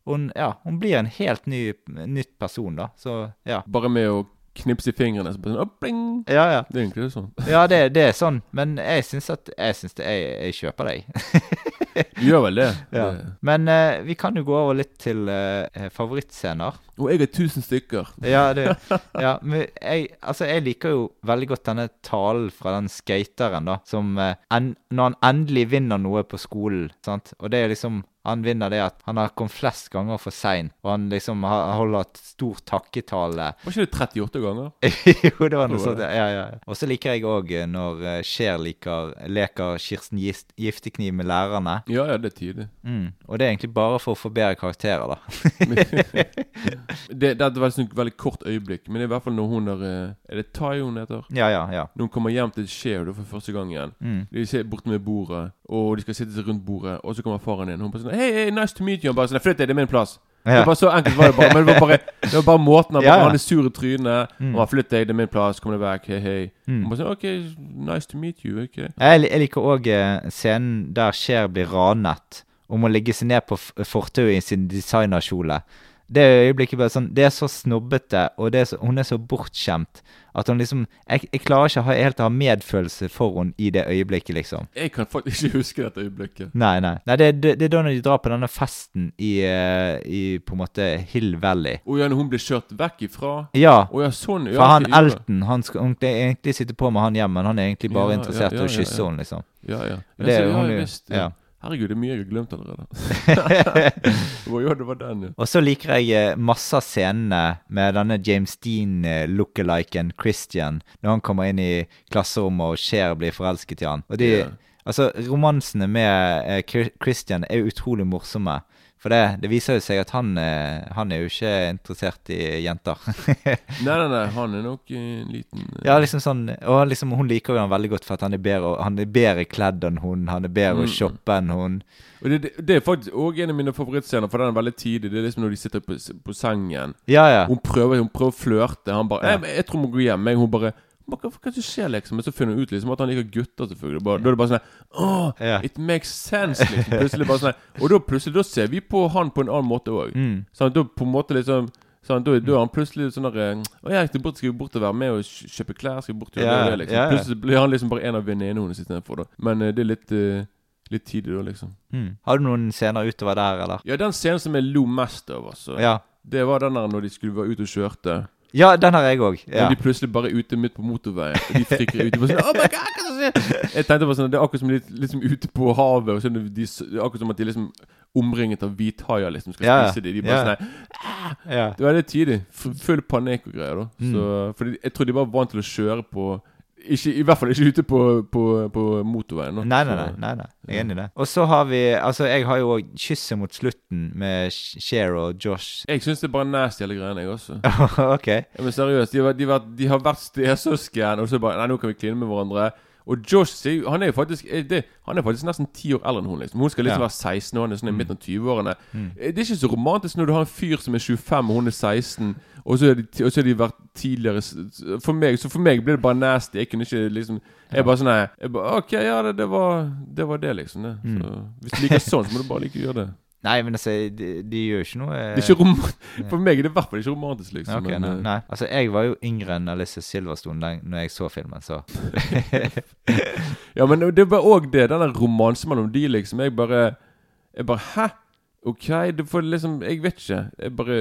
Hun, ja, hun blir en helt ny, nytt person, da. Så ja. Bare med å knipse i fingrene så sånn, «Å, bling! Ja, ja. Det er egentlig sånn. Ja, det, det er sånn. Men jeg syns at Jeg syns det jeg, jeg kjøper deg. Gjør vel det? Ja. Men eh, vi kan jo gå over litt til eh, favorittscener. Og jeg er tusen stykker. Ja, det, ja men jeg, altså, jeg liker jo veldig godt denne talen fra den skateren, da. Som eh, en, Når han endelig vinner noe på skolen, sant. Og det er liksom Han vinner det at han har kommet flest ganger for sein, og han liksom har, holder et stort takketale. Var ikke det 38 ganger? jo, det var noe sånt. Ja, ja. ja. Og så liker jeg òg når eh, Cher liker, leker Kirsten Gift, Giftekniv med lærerne. Ja, ja, det er tidlig. Mm. Og det er egentlig bare for å få bedre karakterer, da. det, det var et veldig, veldig kort øyeblikk, men det er i hvert fall når hun er eh, Er det Tai hun heter? ja, ja, ja. Når hun kommer hjem til Cher for første gang igjen. Mm. De ser borte med bordet, og de skal sitte rundt bordet, og så kommer faren inn. Hun bare sånn Hei, hey, nice to meet you. Han bare sånn Flytt deg, det er min plass. Det var Så enkelt var det bare. Men det var bare, det var bare måten han Ja, ja. Han er sur i trynet. Mm. Han bare Flytt deg, det er min plass. Kom deg vekk. Hei, hei. Mm. Hun bare sånn OK, nice to meet you. ok Jeg, jeg liker òg scenen der Cher blir ranet og må legge seg ned på fortauet i sin designerkjole. Det øyeblikket bare sånn Det er så snobbete, og det er så, hun er så bortskjemt at hun liksom Jeg, jeg klarer ikke å ha, helt å ha medfølelse for henne i det øyeblikket, liksom. Jeg kan faktisk ikke huske dette øyeblikket. Nei, nei. nei det, det, det er da når de drar på denne festen i, eh, i på en måte Hill Valley. Og ja, når hun blir kjørt vekk ifra Ja. Å ja, sånn. Ja, For han. Elton han skal hun egentlig sitte på med han hjem, men han er egentlig bare Ja, interessert i ja, å kysse henne, liksom. Ja, ja. Det så, hun ja, visst, ja. Herregud, det er mye jeg har glemt allerede. Å ja, det var den, ja. Og så liker jeg eh, masse av scenene med denne James Dean-lookaliken Christian, når han kommer inn i klasserommet og Cher blir forelsket i han. Og de, Ja. Altså, romansene med eh, Christian er utrolig morsomme. For det, det viser jo seg at han, eh, han er jo ikke interessert i jenter. Nei, nei, nei, han er nok en liten eh, ja, liksom sånn, Og liksom, hun liker jo han veldig godt for at han er bedre, han er bedre kledd enn hun, han er bedre å Mm. shoppe enn hun. Og det, det, det er faktisk òg en av mine favorittscener, for den er veldig tidlig. Det er liksom når de sitter på, på sengen. Ja, ja. Hun prøver, hun prøver å flørte. Han bare Ja. jeg, 'Jeg tror hun må gå hjem.' jeg. hun bare hva, hva, som skjer, liksom? Men så finner hun ut liksom at han liker gutter, selvfølgelig. Bare, Da er det bare sånn Åh, Ja. it makes sense, liksom. Plutselig bare sånn Og da plutselig da ser vi på han på en annen måte òg. Mm. Sånn, da på en måte liksom Sånn, da, da er han plutselig sånn der Å, jeg skal bort, skal bort og være med og kjøpe klær? Skal bort og gjøre Ja, det, liksom? ja. Plutselig blir han liksom bare en av venninnene istedenfor, da. Men eh, det er litt uh, Litt tidlig, da, liksom. Mm. Har du noen scener utover der, eller? Ja, den scenen som jeg lo mest av, altså. Ja. Det var den der når de skulle være ute og kjørte. Ja, den har jeg òg. Ja. Og de plutselig bare er ute midt på motorveien. Og de frikker ut. Og sånn, oh my God, hva skjer? Jeg tenkte bare sånn Det er akkurat som litt, liksom ute på havet. Og sånn, det de, akkurat som at de liksom omringet av hvithaier liksom skal Ja, spise dem. De bare Ja. sånn her, ja. Det var litt tidlig. Full panikk og greier. da Mm. Så, Fordi jeg tror de var vant til å kjøre på ikke, I hvert fall ikke ute på, på, på motorveien. Nei, nei, nei, nei, nei. Jeg er enig i det. Og så har vi Altså, jeg har jo òg kysset mot slutten med Cher og Josh. Jeg syns det er bare nasty, hele greiene, jeg også. ok. Ja, men seriøst, de, de, de har vært stesøsken, og så bare Nei, nå kan vi kline med hverandre. Og Josh han er jo faktisk eh, det, Han er faktisk nesten ti år eldre enn hun. liksom Hun skal liksom Ja. være 16, og han er sånn i midten av 20-årene. Mm. Eh, Det er ikke så romantisk når du har en fyr som er 25, og hun er 16, og så har de, vært tidligere For meg Så for meg blir det bare nasty. Jeg kunne ikke liksom Jeg bare sånn nei, jeg bare, OK, ja, det, det, var, det var det, liksom. Det. Mm. Så, hvis du liker sånn, så må du bare like å gjøre det. Nei, men altså, de, de gjør jo ikke noe Det er ikke For meg er det i hvert fall ikke romantisk, liksom. Ok, men, nei, eh, nei. Altså, jeg var jo yngre enn Alice Silverstone den, når jeg så filmen, så Ja, men det var òg det. Den der romansen mellom de, liksom. Jeg bare Jeg bare Hæ? OK, det får liksom Jeg vet ikke. Jeg bare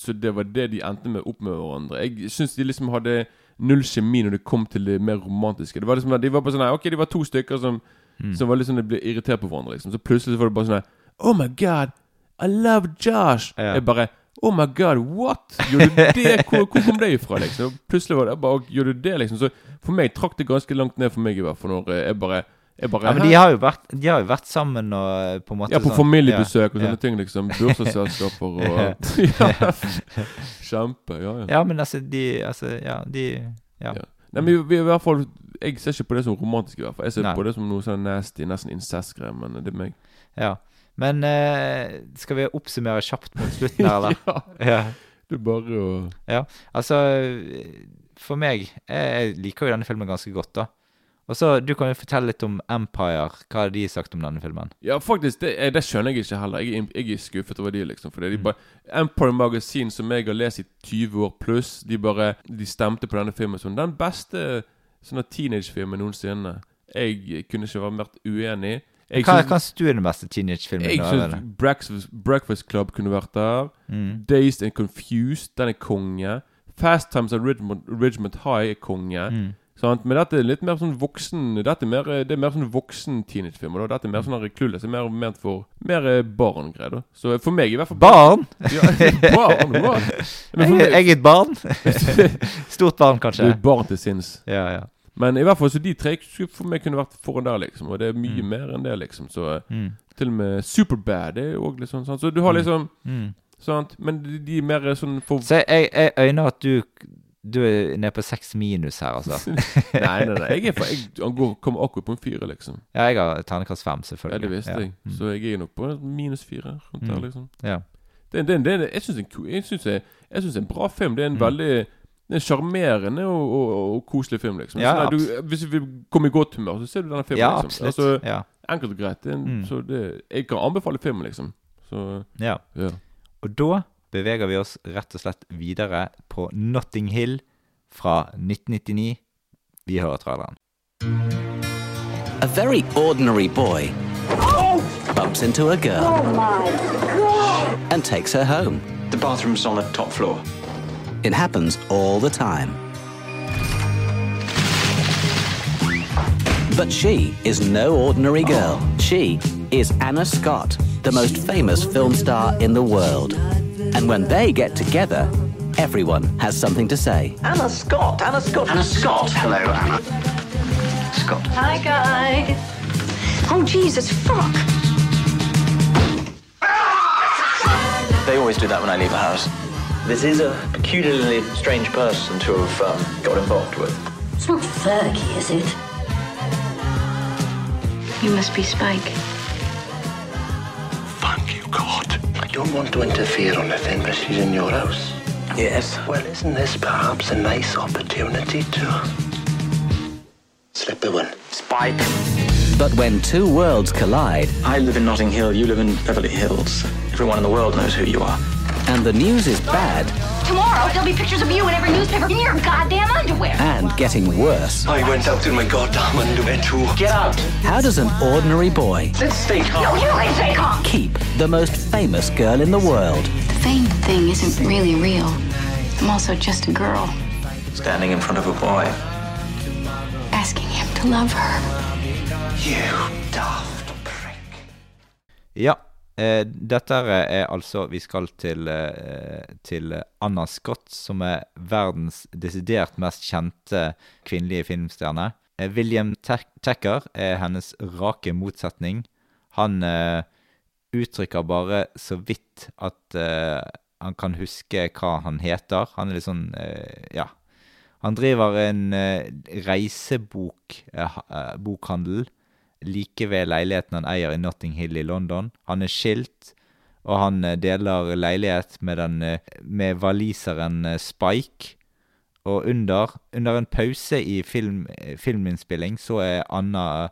Så det var det de endte med opp med hverandre. Jeg syns de liksom hadde null kjemi når det kom til det mer romantiske. Det var liksom De var bare sånn Ok, de var to stykker som Mm. Som var sånn De ble irritert på hverandre, liksom. Så plutselig så var det bare sånn Oh my God, I love Josh. Ja. Jeg bare Oh my god, what? Gjorde du det? Hvor, hvor kom det ifra? liksom? Plutselig var det bare Gjorde du det, liksom? Så for meg trakk det ganske langt ned for meg, i hvert fall. Når eh, jeg bare, bare Ja, men de har jo vært, de har jo vært sammen og eh, på en måte Ja, på sånn- familiebesøk og ja, sånne ting, liksom. Bursdagsselskaper og ja. Kjempe. Ja, ja. Ja, men altså, de Altså, ja, de Ja. Ja. Nei, men vi, vi, i hvert fall Jeg ser ikke på det som romantisk, i hvert fall. Jeg ser Nei. på det som noe sånn nasty, nesten incest-greier, men det er meg. ja. Men uh, skal vi oppsummere kjapt mot slutten her, eller? ja. ja. Det er bare å Ja. Altså, for meg Jeg liker jo denne filmen ganske godt, da. Og så, Du kan jo fortelle litt om Empire. Hva har de sagt om denne filmen? Ja, faktisk, det, eh, det skjønner jeg ikke heller. Jeg, jeg er skuffet over de, liksom. Fordi de Mm. bare Empire Magazine, som jeg har lest i 20 år pluss, de bare De stemte på denne filmen som den beste sånne teenagefilmen noensinne. Jeg kunne ikke vært mer uenig. Jeg Hva, syns- du er den beste teenagefilmen? jeg syns? Breakfast, Breakfast Club kunne vært der. Mm. Dazed and Confused, den er konge. Fast Times at Ridgemont, Ridgemont High er konge. Mm. Sant? Men dette er litt mer sånn voksen Dette er mer, det er mer sånn voksen teenagefilmer. Dette er mer sånn er mer ment for mer eh, barn-greier. da. Så for meg i hvert fall Barn? Ja, barn, barn. Jeg, jeg er et barn. Stort barn, kanskje. du er barn til sinns. Ja, ja. Men i hvert fall så de tre skulle for meg kunne vært foran der, liksom. Og det er mye Mm. mer enn det, liksom. Så eh, Mm. til og med Superbad er jo òg litt sånn. Så du har liksom Mm. Sant? Men de, de er mer sånn for Så jeg, jeg øyner at du Du er nede på seks minus her, altså. Nei, nei, nei. Jeg for, jeg, han går, kommer akkurat på en fire, liksom. Ja, jeg har ternekast fem, Ja, selvfølgelig. det visste ja. jeg. Mm. Så jeg er nok på minus fire rundt der, Mm. liksom. Ja. Det, det, det, jeg syns det det, er en bra film. Det er en Mm. veldig det er en sjarmerende og, og, og koselig film, liksom. Ja, sånn, du, hvis vi kommer i godt humør, så ser du denne filmen. ja, liksom. absolutt. Altså, ja. enkelt og greit. Det en, Mm. Så det, jeg kan anbefale filmen, liksom. Så ja. ja. Og da beveger vi oss rett og slett videre på Notting Hill fra 1999. Vi hører traileren. A very ordinary boy bumps into a girl oh and takes her home. The bathroom's on the top floor. It happens all the time. But she is no ordinary girl. She is Anna Scott, the most famous film star in the world. And when they get together, everyone has something to say. Anna Scott, Anna Scott. Anna Scott. Hello, Anna. Scott. Hi, guys. Oh, Jesus, fuck. They always do that when I leave a house. This is a peculiarly strange person to have um, got involved with. It's not Fergie, is it? You must be Spike. Don't want to interfere on anything, but she's in your house. Yes. Well, isn't this perhaps a nice opportunity to slip a one? Spike. But when two worlds collide, I live in Notting Hill. You live in Beverly Hills. Everyone in the world knows who you are. and the news is bad Tomorrow, there'll be pictures of you in every newspaper in your goddamn underwear. and getting worse, I went out in my goddamn underwear too. Get out! how does an ordinary boy Let's stay calm. No, you ain't take off. keep the most famous girl in the world? The fame thing isn't really real. I'm also just a girl, Standing in front of a boy. asking him to love her. You daft prick. Ja. Eh, dette er altså Vi skal til, eh, til Anna Scott, som er verdens desidert mest kjente kvinnelige filmstjerne. Eh, William Tack- Tacker er hennes rake motsetning. Han uttrykker bare så vidt at han kan huske hva han heter. Han er litt sånn Ja. Han driver en reisebokhandel like ved leiligheten han eier i Notting Hill i London. Han er skilt, og han eh, deler leilighet med, den, eh, med waliseren eh, Spike. Og under, under en pause i film, filminnspilling så er Anna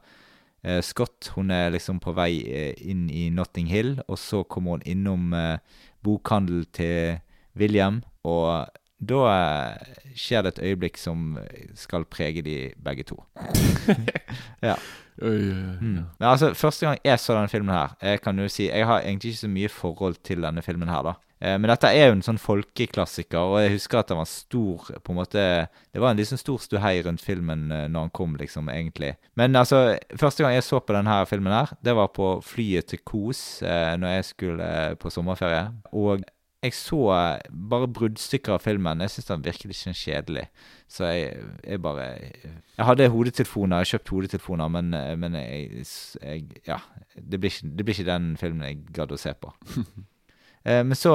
Scott Hun er liksom på vei inn i Notting Hill, og så kommer hun innom bokhandelen bokhandel til William, og da eh, skjer det et øyeblikk som skal prege de begge to. ja. Mm. Men altså, Første gang jeg så denne filmen her Jeg kan jo si, jeg har egentlig ikke så mye forhold til denne filmen her. da eh, Men dette er jo en sånn folkeklassiker, og jeg husker at det var stor på en måte Det var en liksom stor stuhei rundt filmen eh, når han kom, liksom, egentlig. Men altså, første gang jeg så på denne filmen her, det var på flyet til Kos eh, når jeg skulle eh, på sommerferie. Og jeg så eh, bare bruddstykker av filmen. Jeg syns den virket litt sånn kjedelig. Så jeg, jeg bare Jeg hadde hodetelefoner, jeg kjøpte kjøpt hodetelefoner, men, eh, men jeg, jeg Ja. Det blir, ikke, det blir ikke den filmen jeg gadd å se på. Eh, Men så,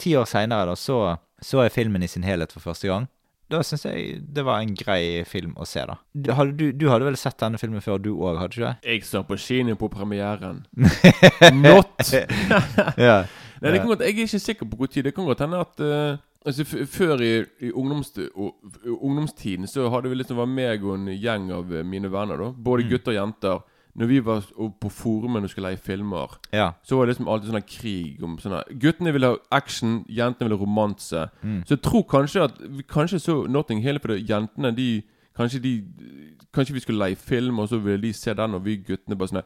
ti år seinere, da, så så jeg filmen i sin helhet for første gang. Da syns jeg det var en grei film å se, da. Du hadde, du, du hadde vel sett denne filmen før, du òg, hadde du ikke det? Jeg så på kino på premieren. Not! ja. Nei, det kan godt, Jeg er ikke sikker på tid. Det kan godt hende at uh, altså, Før i, i ungdoms uh, ungdomstiden så hadde vi liksom var meg og en gjeng av eh, mine venner. da Både Mm. gutter og jenter. Når vi var på forumen og skulle leie filmer, Ja. så var det liksom alltid sånn krig om sånn Guttene ville ha action, jentene ville ha romanse. Mm. Så jeg tror kanskje at vi kanskje så Notting Hill fordi jentene de Kanskje de Kanskje vi skulle leie film, og så ville de se den, og vi guttene bare sånn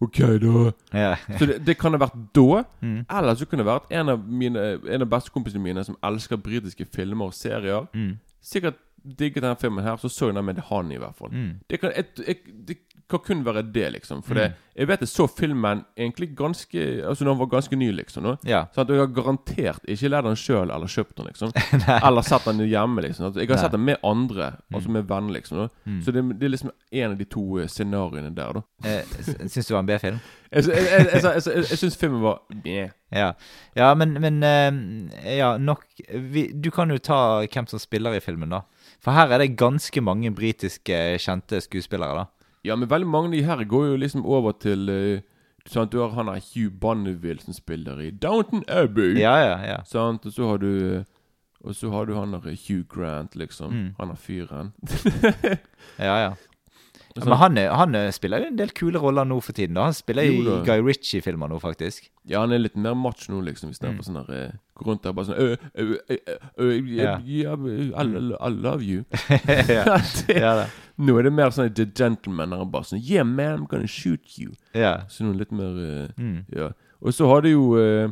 OK, da. Ja. Så det, det kan ha vært da. Mm. Eller så kunne det vært en av, mine, en av bestekompisene mine som elsker britiske filmer og serier. Mm. Sikkert digget denne filmen her, så så jeg den med han i hvert fall. Mm. Det, kan, et, et, det kan kun være det, liksom. For Mm. det, jeg vet jeg så filmen egentlig ganske Altså når han var ganske ny, liksom. Nå. Ja. Så at jeg har garantert ikke lært den sjøl eller kjøpt den, liksom. eller sett den hjemme, liksom. Jeg har Nei. sett den med andre, altså med venner, liksom. Mm. Så det, det er liksom en av de to eh, scenarioene der, da. Eh, Syns du det var en B-film? Jeg, jeg, jeg, jeg, syns filmen var meh. Ja, ja men, men eh, Ja, nok vi, Du kan jo ta hvem som spiller i filmen, da. For her er det ganske mange britiske kjente skuespillere, da. Ja, men veldig mange av de her går jo liksom over til uh, sant? Du har han der Hugh Bonneville som spiller i Downton Abbey. Ja, ja, ja. Sant? Og så har du Og så har du han der Hugh Grant, liksom. Mm. Han er fyren. Ja, ja. Og Men han, er, han er, spiller jo en del kule roller nå for tiden. da Han spiller Jo i. Guy Ritchie-filmer nå, faktisk. Ja, han er litt mer macho nå, liksom, istedenfor Mm. sånn der eh, Gå rundt der bare sånn øh, Ja. ja. I, love you. ja. det, ja, det. nå er det mer sånn The Gentleman, han bare sånn Yeah, man, I'm gonna shoot you. Ja. Så noe litt mer uh, Mm. Ja. Og så har du jo uh,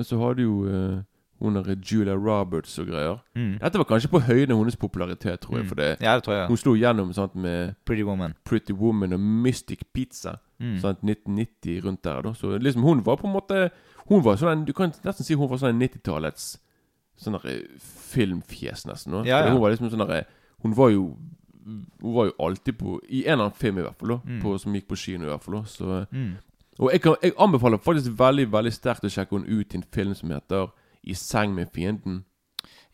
så har du jo eh, hun der Julia Roberts og greier. Mm. Dette var kanskje på høyden av hennes popularitet, tror jeg. Mm. For det, Ja, det tror jeg. hun slo gjennom sant, med Pretty Woman. Pretty Woman og Mystic Pizza. Mm. Sant, 1990 rundt der. da Så liksom hun var på en måte Hun var sånn Du kan nesten si hun var sånn en 90-tallets Sånn eh, filmfjes, nesten. Ja, ja. Hun var liksom sånn der Hun var jo Hun var jo alltid på I en eller annen film, i hvert fall. da Mm. på, Som gikk på kino, i hvert fall. da Så Mm. og jeg, kan, jeg anbefaler faktisk veldig veldig sterkt å sjekke henne ut i en film som heter I seng med fienden.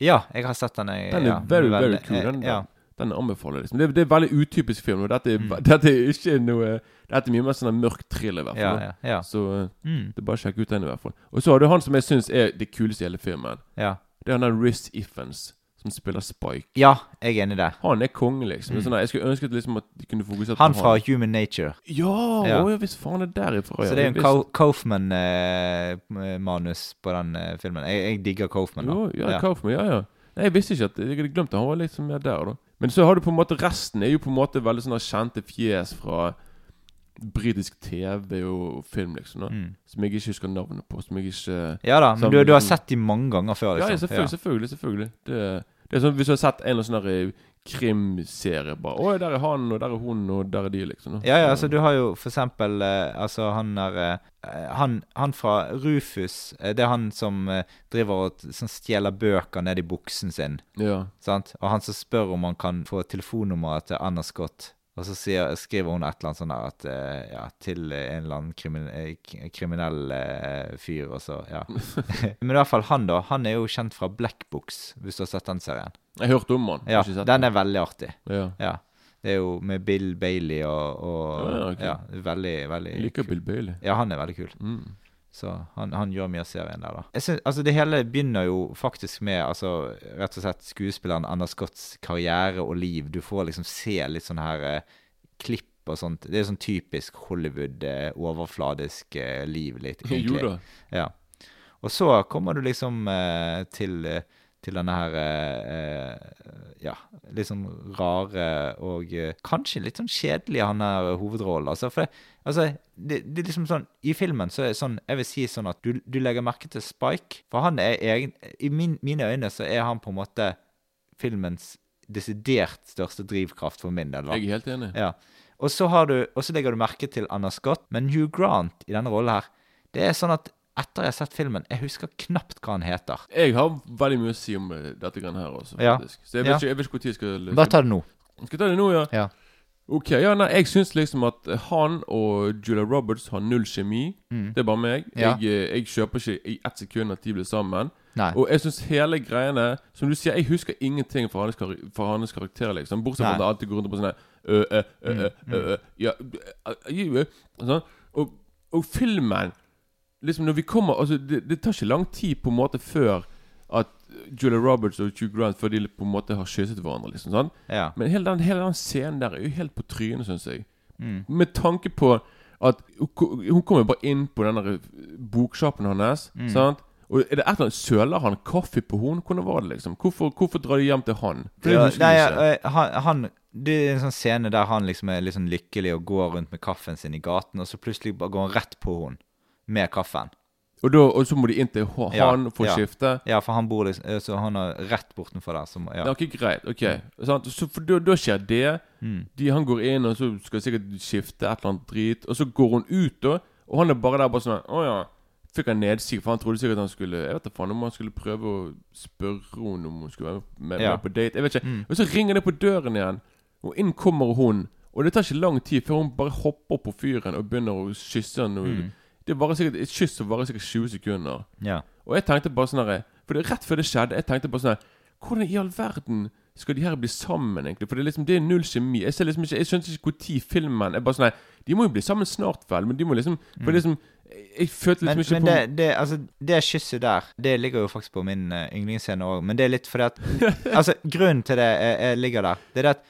Ja, jeg har sett den. Jeg, Den er ja, very, very cool. Den, ja. den anbefaler. Liksom. Det, det er veldig utypisk film. Og dette Mm. dette er ikke noe Dette er mye mer sånn mørk thriller, i hvert fall. ja, ja. Så eh, Mm. det er bare å sjekke ut den, i hvert fall. Og så har du han som jeg syns er det kuleste i hele filmen. ja. Det er han der Riz Ifans. Som spiller Spike. Ja, jeg er enig i det. Han er konge, liksom. Mm. Sånn, jeg skulle ønske at, liksom, at de kunne fokusert Han på fra han. Human Nature. Ja! Ja. Å, ja visst faen er derifra. Så det er en Kaufman-manus på den eh, filmen. Jeg, jeg digger Kaufman. da. Jo, ja, Kaufman, ja, ja. Nei, jeg visste ikke at Jeg hadde glemt det. Han var litt mer der, da. Men så har du på en måte resten er jo på en måte veldig sånne kjente fjes fra britisk TV og film, liksom. da Mm. Som jeg ikke husker navnet på. Som jeg ikke Ja da, men du, du har liksom- sett de mange ganger før, liksom. ja selvfølgelig. selvfølgelig, selvfølgelig. Det, det er sånn Hvis du har sett en eller annen sånn eh, krimserie bare Å, der er han, og der er hun, og der er de, liksom. da. Ja, ja, altså du har jo for eksempel eh, Altså han der eh, han, han fra Rufus, det er han som driver og sånn stjeler bøker ned i buksen sin. Ja. Sant? Og han som spør om han kan få telefonnummeret til Anna Scott. Og så sier, skriver hun et eller annet sånn der at eh, Ja, til en eller annen eh, kriminell eh, fyr, og så Ja. Men i hvert fall han, da. Han er jo kjent fra Black Books, hvis du har sett den serien. Jeg hørte om han. Ja, den er veldig artig. Ja. Det er jo med Bill Bailey og, og Ja, ja, ok. ja, veldig, veldig Jeg liker kul. Bill Bailey. Ja, han er veldig kul. Mm. Så han, han gjør mye av serien der, da. Synes, altså Det hele begynner jo faktisk med altså rett og slett skuespilleren Anna Scotts karriere og liv. Du får liksom se litt sånne her eh, klipp og sånt. Det er sånn typisk Hollywood, eh, overfladisk eh, liv, litt. Jo egentlig. da. Ja. Og så kommer du liksom eh, til, eh, til denne her eh, eh, Ja, litt sånn rare og eh, kanskje litt sånn kjedelige han her hovedrollen. Altså, for det, altså, det, det er liksom sånn I filmen så er det sånn Jeg vil si sånn at du, du legger merke til Spike, for han er egen I min, mine øyne så er han på en måte filmens desidert største drivkraft for min del. da. Jeg er helt enig. Ja. Og så, har du, og så legger du merke til Anna Scott, men Hugh Grant i denne rollen her Det er sånn at etter jeg har sett filmen, jeg husker knapt hva han heter. Jeg har veldig mye å si om eh, dette grann her også, Ja. faktisk. Så jeg vet, Ja. ikke, jeg vet ikke tid jeg skal Bare ta det nå. Skal jeg ta det nå, ja? Ja. Ok, ja, nei, jeg syns liksom at han og Julia Roberts har null kjemi. Mm. Det er bare meg. Ja. Jeg, eh, jeg kjøper ikke i ett sekund at de blir sammen. Nei. Og jeg syns hele greiene Som du sier, jeg husker ingenting fra hans, kar hans karakter, liksom. Bortsett fra at det alltid går rundt på sånn øh, øh, øh, ø, Mm, ø, ø, Ja ø, ø, ø, sånn. og, og filmen Liksom når vi kommer Altså, det, det tar ikke lang tid på en måte før at Julia Roberts og Hugh Grant Før de på en måte har kysset hverandre, liksom. Sånn. Ja. Men hele den, hele den scenen der er jo helt på trynet, syns jeg. Mm. Med tanke på at hun- kommer kommer bare inn på den der boksjappen hans. Mm. Sant? Og er det et eller annet Søler han kaffe på henne? Hvordan var det, liksom? Hvorfor, hvorfor drar de hjem til han? For det Ja, nei, ikke. eh, han, han Det er en sånn scene der han liksom er litt sånn lykkelig og går rundt med kaffen sin i gaten, og så plutselig bare går han rett på henne med kaffen. Og, da, og så må de inn til han Ja, for å ja. skifte? Ja, for han bor eh, Så han er rett bortenfor der. Så, må- ja. Ok, greit. ok? Så for da, da skjer det. Mm. De, han går inn, og så skal sikkert skifte et eller annet drit. Og så går hun ut, da. Og han er bare der bare sånn Å ja. Fikk han nedsig, for han trodde sikkert han skulle Jeg vet da faen om han skulle prøve å spørre henne om hun skulle være med, Ja. med på date. Jeg vet ikke Mm. Og så ringer det på døren igjen, og inn kommer hun. Og det tar ikke lang tid før hun bare hopper på fyren og begynner å kysse han. Og Mm. Det var sikkert Et kyss varer sikkert 20 sekunder. Ja. Og jeg tenkte bare sånn her For det er rett før det skjedde, jeg tenkte bare sånn her Hvordan i all verden skal de her bli sammen, egentlig? For det er liksom Det er null kjemi. Jeg ser liksom ikke Jeg skjønte ikke når filmen er bare sånn her De må jo bli sammen snart, vel? Men de må liksom For er liksom Jeg, følte liksom Men, ikke men på det, det, altså, det kysset der, det ligger jo faktisk på min uh, yndlingsscene òg. Men det er litt fordi at Altså, grunnen til det jeg, jeg ligger der, det er det at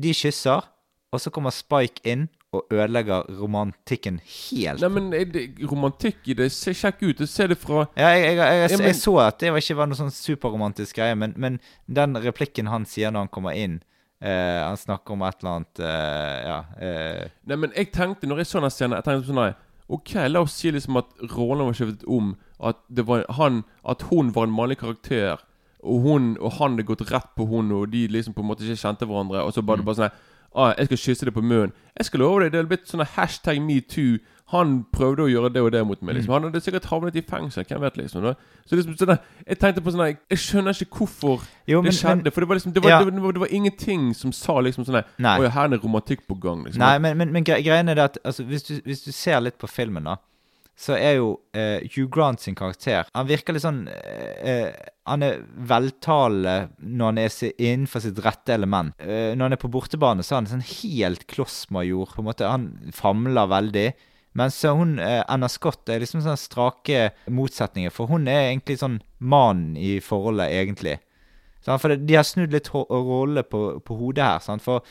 de kysser, og så kommer Spike inn og ødelegger romantikken helt. Nei, men er det, romantikk i det Se, Sjekk ut. Se det fra Ja, jeg, jeg, jeg, jeg, så at det var ikke var noe sånn superromantisk greie, men, men den replikken han sier når han kommer inn eh, Han snakker om et eller annet eh, Ja. eh, Nei, men jeg tenkte Når jeg så den scenen Jeg tenkte sånn nei, Ok, la oss si liksom at rollen var skiftet om At det var han At hun var en mannlig karakter Og hun Og han hadde gått rett på hun Og de liksom på en måte ikke kjente hverandre Og så bare, Mm. bare sånn ah, Jeg skal kysse deg på munnen Jeg skal love deg Det hadde blitt sånn Hashtag metoo Han prøvde å gjøre det og det mot meg liksom. Han hadde sikkert havnet i fengsel Hvem vet liksom da? Så liksom sånn der, Jeg tenkte på sånn Jeg skjønner ikke hvorfor Jo, men- det skjedde men- For det var liksom Det var, Ja. det, var, det var ingenting som sa liksom sånn Nei. Å ja, her er det romantikk på gang liksom Nei, men, men, men gre- greien er det at altså, hvis, du, hvis du ser litt på filmen, da, så er jo eh, Hugh Grant sin karakter Han virker litt sånn eh, eh, Han er veltalende når han er innenfor sitt rette element. Eh, når han er på bortebane, så er han sånn helt klossmajor. På en måte, Han famler veldig. Mens hun, eh, Anna Scott er liksom sånn strake motsetninger, for hun er egentlig sånn mannen i forholdet, egentlig. Sånn, For de har snudd litt rollene på, på hodet her. Sånn, For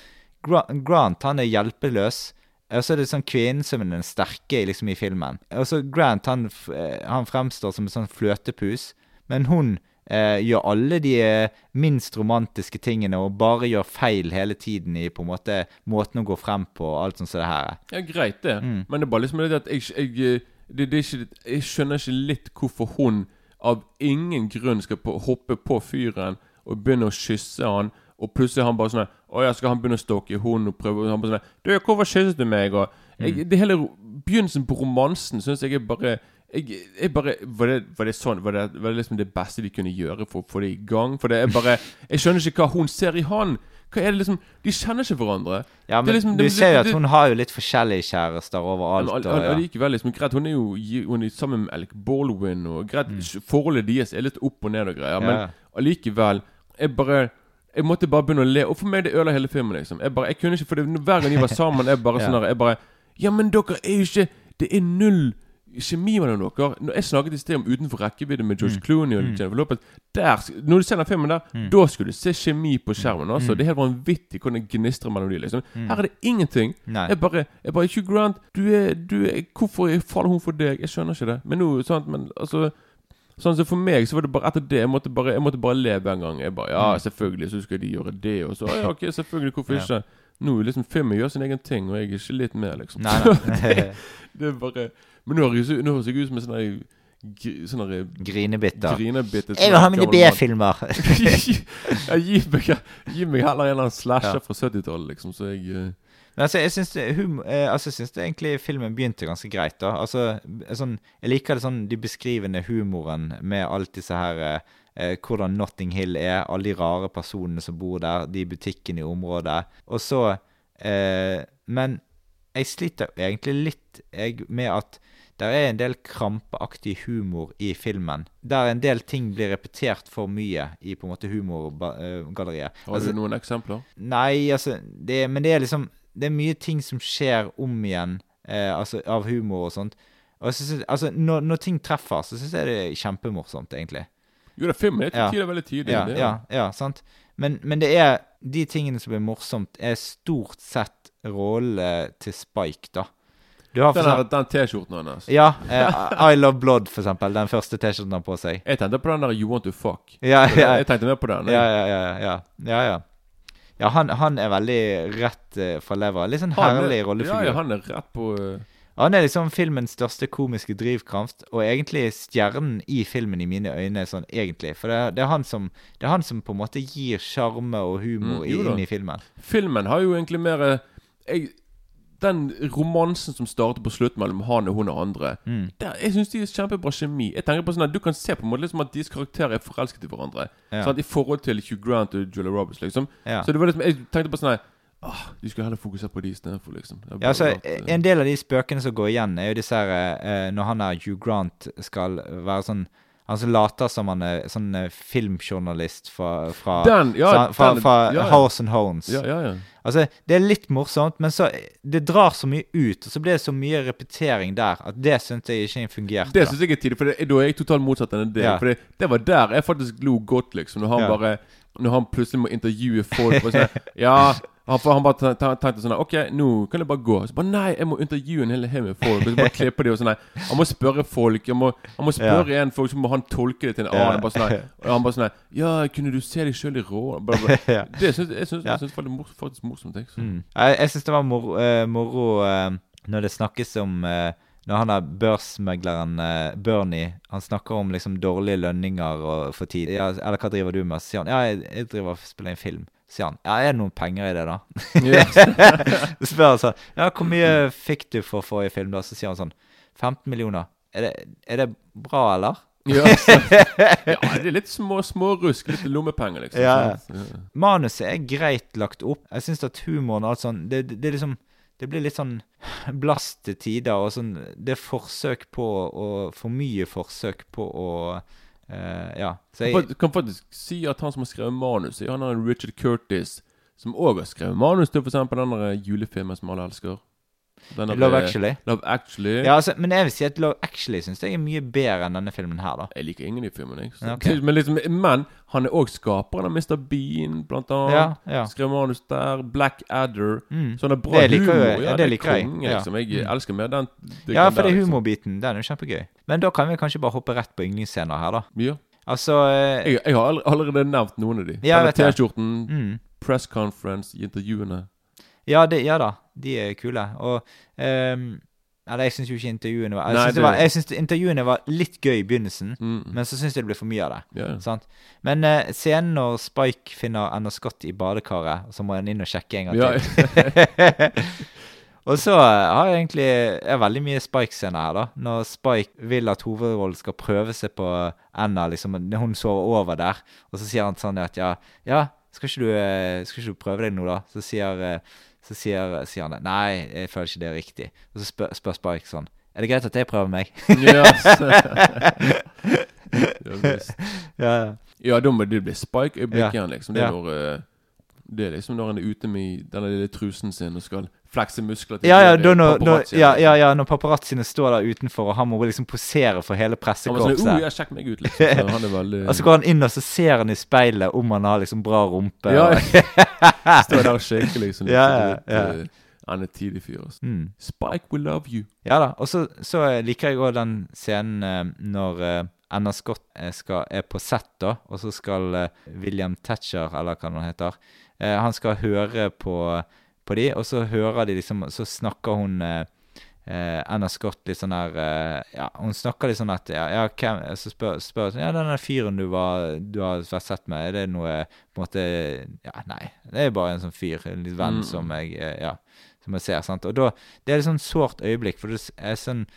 Gra Grant han er hjelpeløs. Og så er det sånn kvinnen som er den sterke liksom, i filmen. Og så Grant han, eh, han fremstår som en sånn fløtepus, men hun eh, gjør alle de eh, minst romantiske tingene og bare gjør feil hele tiden i på en måte måten å gå frem på og alt sånt som det her er. Ja, greit det. Mm. Men det er bare liksom det at jeg, jeg, eh, det, det er ikke, jeg skjønner ikke litt hvorfor hun av ingen grunn skal på, hoppe på fyren og begynne å kysse han. Og plutselig han bare sånn Å ja, skal han begynne å stalke hun og prøve og han bare sånn Du, hvorfor kysset du meg? Og jeg, Mm. det hele Begynnelsen på romansen syns jeg er bare jeg, jeg bare, var, det, var det sånn Var det, var det liksom det beste de kunne gjøre for å få det i gang? For det er bare Jeg skjønner ikke hva hun ser i han. Hva er det liksom De kjenner ikke hverandre. Ja, men liksom- du det- ser jo at hun har jo litt forskjellige kjærester overalt. men og, ja. Likevel, liksom, greit, hun er jo hun er sammen med Alec Baldwin, og greit, forholdet deres er litt opp og ned og greier, Ja. men allikevel Jeg bare Jeg måtte bare begynne å le, og for meg det ødela hele filmen, liksom. Jeg bare, jeg kunne ikke, for det, Hver gang de var sammen, jeg bare Ja. sånn der Jeg bare Ja, men dere er jo ikke Det er null kjemi mellom dere. Når jeg snakket i sted om Utenfor rekkevidde med George Mm. Clooney og Mm. Jennifer Lopez der, Når du ser den filmen der, Mm. da skulle du se kjemi på skjermen. Altså. Mm. Det er helt vanvittig hvordan det gnistrer mellom de liksom. Mm. Her er det ingenting. Nei. Jeg bare, jeg bare Hugh Grant, du er, du er Hvorfor faller hun for deg? Jeg skjønner ikke det. Men nå, sant, men altså Sånn så For meg så var det bare etter det Jeg måtte bare, jeg måtte bare leve en gang. Jeg bare Ja, Mm. selvfølgelig så skal de gjøre det. Og så ja, ok, selvfølgelig. Hvorfor Ja. ikke? Nå liksom filmen gjør sin egen ting, og jeg er ikke litt med, liksom. Nei, nei. det, det er bare Men nå høres jeg- jeg ut som en sånn der Sånn der Grinebitter. Grinebitter Jeg vil ha mine. B-filmer. gi, gi meg heller en eller annen slasher Ja. fra 70-tallet, liksom, så jeg eh, Men altså, jeg syns, eh, altså, jeg syns det egentlig filmen begynte ganske greit. da Altså, sånn, Jeg liker det sånn de beskrivende humoren med alt disse her eh, eh, Hvordan Notting Hill er, alle de rare personene som bor der, de butikkene i området. Og så eh, Men jeg sliter egentlig litt jeg, med at det er en del krampeaktig humor i filmen. Der en del ting blir repetert for mye i på en måte humorgalleriet. Har du noen eksempler? Nei, altså det, Men det er liksom Det er mye ting som skjer om igjen, eh, altså av humor og sånt. Og synes, altså, når, når ting treffer, så syns jeg det er kjempemorsomt, egentlig. Jo det er fem minutter Ja. tider veldig tidlig. Ja, er ja, ja, sant. Men, men det er De tingene som blir morsomt, er stort sett rollene til Spike, da. Du har Den, eksempel- den T-skjorten hans. Ja. Eh, I Love Blood, for eksempel. Den første T-skjorten han har på seg. Jeg tenkte på den der You Want To Fuck. Ja, ja. Jeg tenkte mer på den. Ja, ja, ja. ja, ja, ja. Ja han, han er veldig rett uh, fra levra. Litt sånn Han er- herlig rollefigur. Ja, ja, han er rett på uh... Han er liksom filmens største komiske drivkraft, og egentlig stjernen i filmen i mine øyne. sånn egentlig For det, er- det, er han som, det er han som på en måte gir sjarme og humor Mm, inn i filmen. Filmen har jo egentlig mer eh, jeg, Den romansen som starter på slutt mellom han og hun og andre Mm. der, Jeg syns de er kjempebra kjemi. Jeg tenker på sånn at Du kan se på en måte liksom at deres karakterer er forelsket i hverandre. Ja. Sånn I forhold til Hugh Grant og Julia Roberts. liksom Ja. Så det var liksom Jeg tenkte på sånn her Åh, De skulle heller fokusere på de istedenfor, liksom. Ja, altså, eh, En del av de spøkene som går igjen, er jo disse her eh, Når han er Hugh Grant skal være sånn Han som later som han er sånn eh, filmjournalist fra, fra, Den, ja, så, fra, den- fra ja, ja. House and Hones. Ja, ja, ja. Altså, Det er litt morsomt, men så det drar så mye ut, og så blir det så mye repetering der, at det syns jeg ikke fungerte. Det syns jeg er tidlig, for det, da er jeg totalt motsatt enn det. For det, det var der jeg faktisk lo godt, liksom. Når han bare Når han plutselig må intervjue folk og sånn Ja, han, for han bare te- te- tenkte sånn OK, nå kan jeg bare gå. Så bare Nei, jeg må intervjue en hel haug med folk. Og så bare klippe de og sånn Han må spørre folk. Han må, han må spørre en folk, så må han tolke det til en Ja. annen. Bare sånn Og han bare sånn Ja, kunne du se deg sjøl i rå Bare, bare. Ja. Det syns jeg synes, Ja. jeg var faktisk morsomt. Jeg. Mm. Jeg, jeg syns det var moro, uh, moro uh, når det snakkes om uh, Når han er børsmegleren eh, Bernie Han snakker om liksom dårlige lønninger og for tid. Ja, eller hva driver du med? Så sier han ja, jeg, jeg driver og spiller inn film. Sier han ja, er det noen penger i det, da? Yes. Så spør han sånn ja, hvor mye fikk du for forrige film, da? Så sier han sånn 15 millioner. Er det, er det bra, eller? Ja, ja, det er litt små små rusk, Litt lommepenger, liksom. Ja. Ja. Manuset er greit lagt opp. Jeg syns at humoren og alt sånn det, det, det liksom Det blir litt sånn blast til tider, og sånn Det er forsøk på å For mye forsøk på å eh, Ja. Så Jeg kan, kan faktisk si at han som har skrevet manus, er han har Richard Curtis, som òg har skrevet manus til f.eks. den julefilmen som alle elsker. Denne Love Actually. Love Actually. Ja, altså, men jeg vil si at Love Actually syns jeg er mye bedre enn denne filmen her, da. Jeg liker ingen i filmen, jeg. Så- Ja, ok. Men, liksom, men han er òg skaperen av Mr. Bean, blant annet. Ja, ja. Skrev manus der. Black Adder. Mm. Så han er bra Det liker humor. jeg- ja, det det liker jeg. konge, Ja. Liksom. Jeg Mm. elsker mer den. Ja, for det er liksom. humorbiten. Den er jo kjempegøy. Men da kan vi kanskje bare hoppe rett på yndlingsscener her, da. Ja. Altså eh, Jeg, jeg har allerede nevnt noen av de. Ja. T-skjorten, Mm. press conference, intervjuene. Ja, det, ja da, de er kule. Og um, Eller jeg syns jo ikke intervjuene var Jeg syns det intervjuene var litt gøy i begynnelsen, Mm. men så syns jeg det ble for mye av det. Yeah. Sant? Men uh, scenen når Spike finner Anna Scott i badekaret, så må han inn og sjekke en gang Ja. til. og så eh, har jeg egentlig er veldig mye Spike-scener her, da. Når Spike vil at hovedrollen skal prøve seg på Anna, liksom, når hun sover over der, og så sier han sånn at ja, ja skal ikke du, eh, skal ikke du prøve deg nå, da? Så sier, så sier, sier han nei, jeg føler ikke det er riktig. Og så spør, spør Spike sånn er det greit at jeg prøver meg? Ja, Ja, ja, da må du bli Spike-øyeblikk Ja. igjen, liksom. Det er, Ja. når, eh, det er liksom når han er ute med denne lille trusen sin og skal flekse muskler til Ja, ja, da når, da, ja, liksom. ja, ja, når paparazziene står der utenfor, og han må liksom posere for hele sånn pressekorpset. oh, ja, 'Sjekk meg ut', liksom. Så han veldig Og så går han inn og så ser han i speilet om han har liksom bra rumpe. Ja, Står der og shaker, liksom. Ja, sånn ja, ja. eh, Han er tidlig fyr. Altså. Mm. Spike will love you. Ja da. Og så, så liker jeg òg den scenen eh, når eh, Anna Scott eh, skal, er på sett, da, og så skal eh, William Thatcher, eller hva han heter, eh, han skal høre på, på de, og så hører de liksom Så snakker hun eh, eh, Anna Scott litt sånn her eh, Ja, hun snakker litt sånn at Ja, ja hvem Så spør, spør hun, Ja, den der fyren du, var, du har vært sett med, er det noe på en måte Ja, nei. Det er bare en sånn fyr, en venn Mm. som jeg eh, Ja, som jeg ser. sant? Og da Det er et sånn sårt øyeblikk, for det er sånn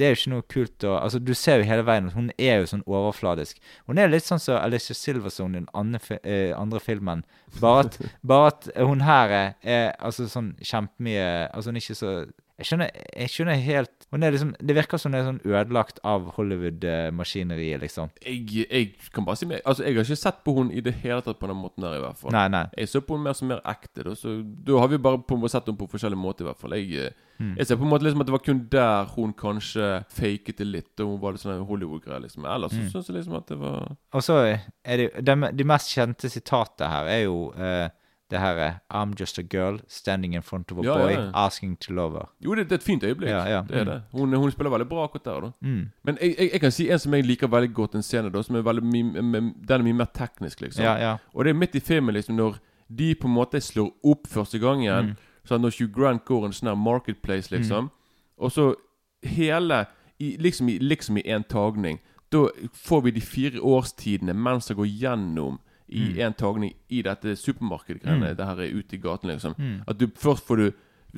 det er jo ikke noe kult å Altså, du ser jo hele veien at hun er jo sånn overfladisk. Hun er litt sånn som Alicia Silverstone i den andre, eh, andre filmen. Bare at, bare at hun her er, er altså sånn kjempemye Altså, hun er ikke så jeg skjønner, jeg skjønner helt liksom, Det virker som hun er sånn ødelagt av Hollywood-maskineriet, liksom. Jeg, jeg kan bare si meg Altså, jeg har ikke sett på hun i det hele tatt på den måten der, i hvert fall. Nei, nei. Jeg så på hun mer som mer ekte. Da, så, da har vi bare på sett henne på forskjellige måter, i hvert fall. Jeg, Mm. jeg ser på en måte liksom at det var kun der hun kanskje faket det litt, og hun var litt sånn Hollywood-greie, liksom. Ellers så Mm. syns jeg liksom at det var Og så er det de, de mest kjente sitatene her er jo eh, det her er I'm just a girl standing in front of a Ja, boy ja, ja. asking to love her. Jo, det, det er et fint øyeblikk. Det Mm. det. Hun, hun spiller veldig bra akkurat der. Mm. Men jeg, jeg, jeg kan si en som jeg liker veldig godt, en scene da, som er veldig mye, den er mye mer teknisk, liksom. Ja, ja. Og det er midt i filmen, liksom, når de på en måte slår opp første gang igjen. Mm. Sånn, når Hugh Grant går en sånn her marketplace, liksom. Og så hele i, Liksom i liksom i en tagning. Da får vi de fire årstidene mens han går gjennom i Mm. en tagning i dette supermarkedgreiene. Mm. Det her er ute i gaten, liksom. Mm. At du først får du